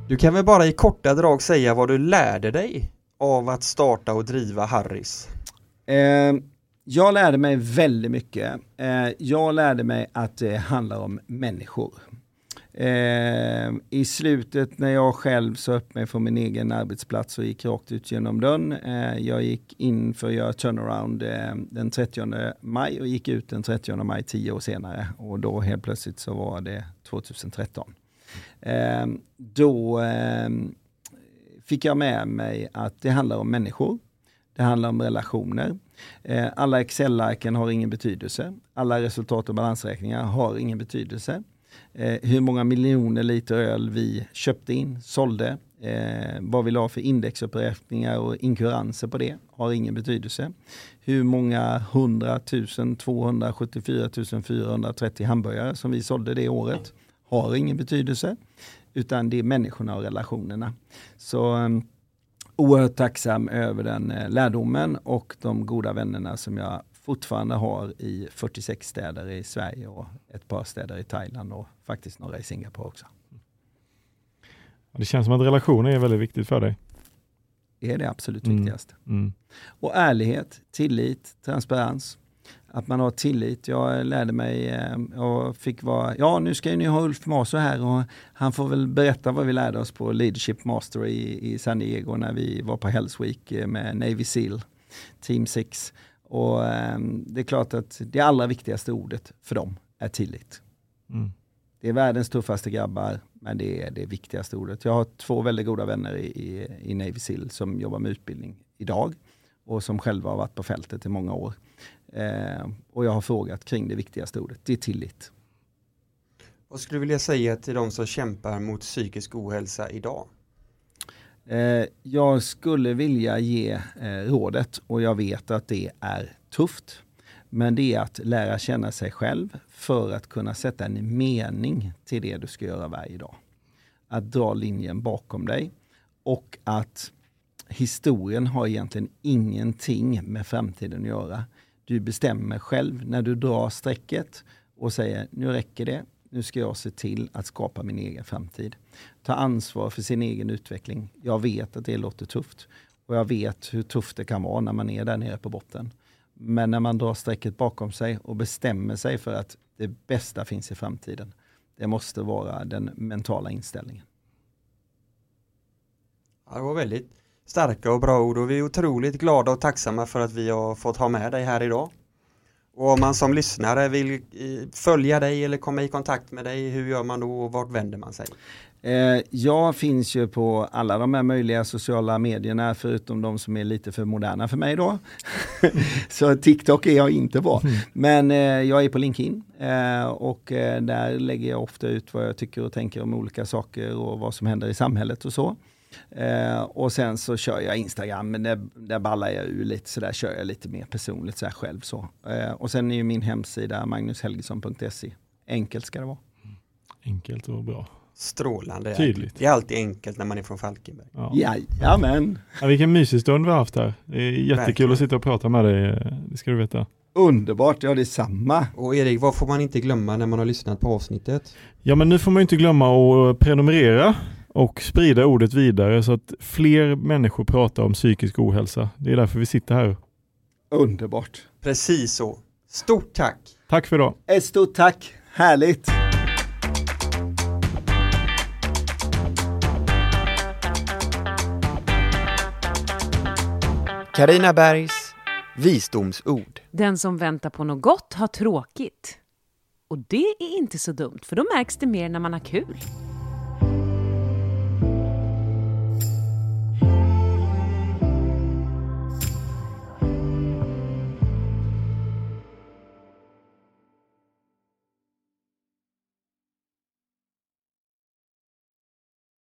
Du kan väl bara i korta drag säga vad du lärde dig av att starta och driva Harris? Eh, jag lärde mig väldigt mycket. Eh, jag lärde mig att det handlar om människor. Eh, I slutet när jag själv sa upp mig från min egen arbetsplats och gick rakt ut genom dörren. Eh, jag gick in för att göra turnaround eh, den 30 maj och gick ut den 30 maj tio år senare. Och då helt plötsligt så var det 2013. Ehm, då ehm, fick jag med mig att det handlar om människor. Det handlar om relationer. Ehm, alla Excel-arken har ingen betydelse. Alla resultat och balansräkningar har ingen betydelse. Hur många miljoner liter öl vi köpte in, sålde, eh, vad vi la för indexuppräkningar och inkuranser på det har ingen betydelse. Hur många 100 000, 274 430 hamburgare som vi sålde det året har ingen betydelse. Utan det är människorna och relationerna. Så um, oerhört tacksam över den eh, lärdomen och de goda vännerna som jag fortfarande har i 46 städer i Sverige och ett par städer i Thailand och faktiskt några i Singapore också. Det känns som att relationer är väldigt viktigt för dig. Det är det absolut mm. viktigaste. Mm. Och ärlighet, tillit, transparens. Att man har tillit. Jag lärde mig eh, och fick vara, ja nu ska ni ha Ulf Maso här och han får väl berätta vad vi lärde oss på Leadership Master i, i San Diego när vi var på Hells Week eh, med Navy Seal, Team 6. Och um, det är klart att det allra viktigaste ordet för dem är tillit. Mm. Det är världens tuffaste grabbar, men det är det viktigaste ordet. Jag har två väldigt goda vänner i, i, i Navy Seal som jobbar med utbildning idag och som själva har varit på fältet i många år. Eh, och jag har frågat kring det viktigaste ordet, det är tillit. Vad skulle du vilja säga till de som kämpar mot psykisk ohälsa idag? Eh, jag skulle vilja ge eh, rådet och jag vet att det är tufft. Men det är att lära känna sig själv för att kunna sätta en mening till det du ska göra varje dag. Att dra linjen bakom dig och att historien har egentligen ingenting med framtiden att göra. Du bestämmer själv när du drar strecket och säger nu räcker det, nu ska jag se till att skapa min egen framtid. Ta ansvar för sin egen utveckling. Jag vet att det låter tufft. Och jag vet hur tufft det kan vara när man är där nere på botten. Men när man drar strecket bakom sig och bestämmer sig för att det bästa finns i framtiden. Det måste vara den mentala inställningen. Ja, det var väldigt starka och bra ord och vi är otroligt glada och tacksamma för att vi har fått ha med dig här idag. Och om man som lyssnare vill eh, följa dig eller komma i kontakt med dig, hur gör man då och vart vänder man sig? Eh, jag finns ju på alla de här möjliga sociala medierna förutom de som är lite för moderna för mig då. så TikTok är jag inte på. Mm. Men eh, jag är på LinkedIn och där lägger jag ofta ut vad jag tycker och tänker om olika saker och vad som händer i samhället och så. Eh, och sen så kör jag Instagram, men där, där ballar jag ur lite, så där kör jag lite mer personligt så själv. Så. Eh, och sen är ju min hemsida magnushelgesson.se. Enkelt ska det vara. Enkelt och bra. Strålande. Tydligt. Det är alltid enkelt när man är från Falkenberg. Ja. Jajamän. Ja, vilken mysig stund vi har haft här. Det är jättekul Verkligen. att sitta och prata med dig, det ska du veta. Underbart, ja detsamma. Och Erik, vad får man inte glömma när man har lyssnat på avsnittet? Ja men nu får man inte glömma att prenumerera och sprida ordet vidare så att fler människor pratar om psykisk ohälsa. Det är därför vi sitter här. Underbart. Precis så. Stort tack. Tack för idag. Ett stort tack. Härligt. Karina Bergs visdomsord. Den som väntar på något gott har tråkigt. Och det är inte så dumt, för då märks det mer när man har kul.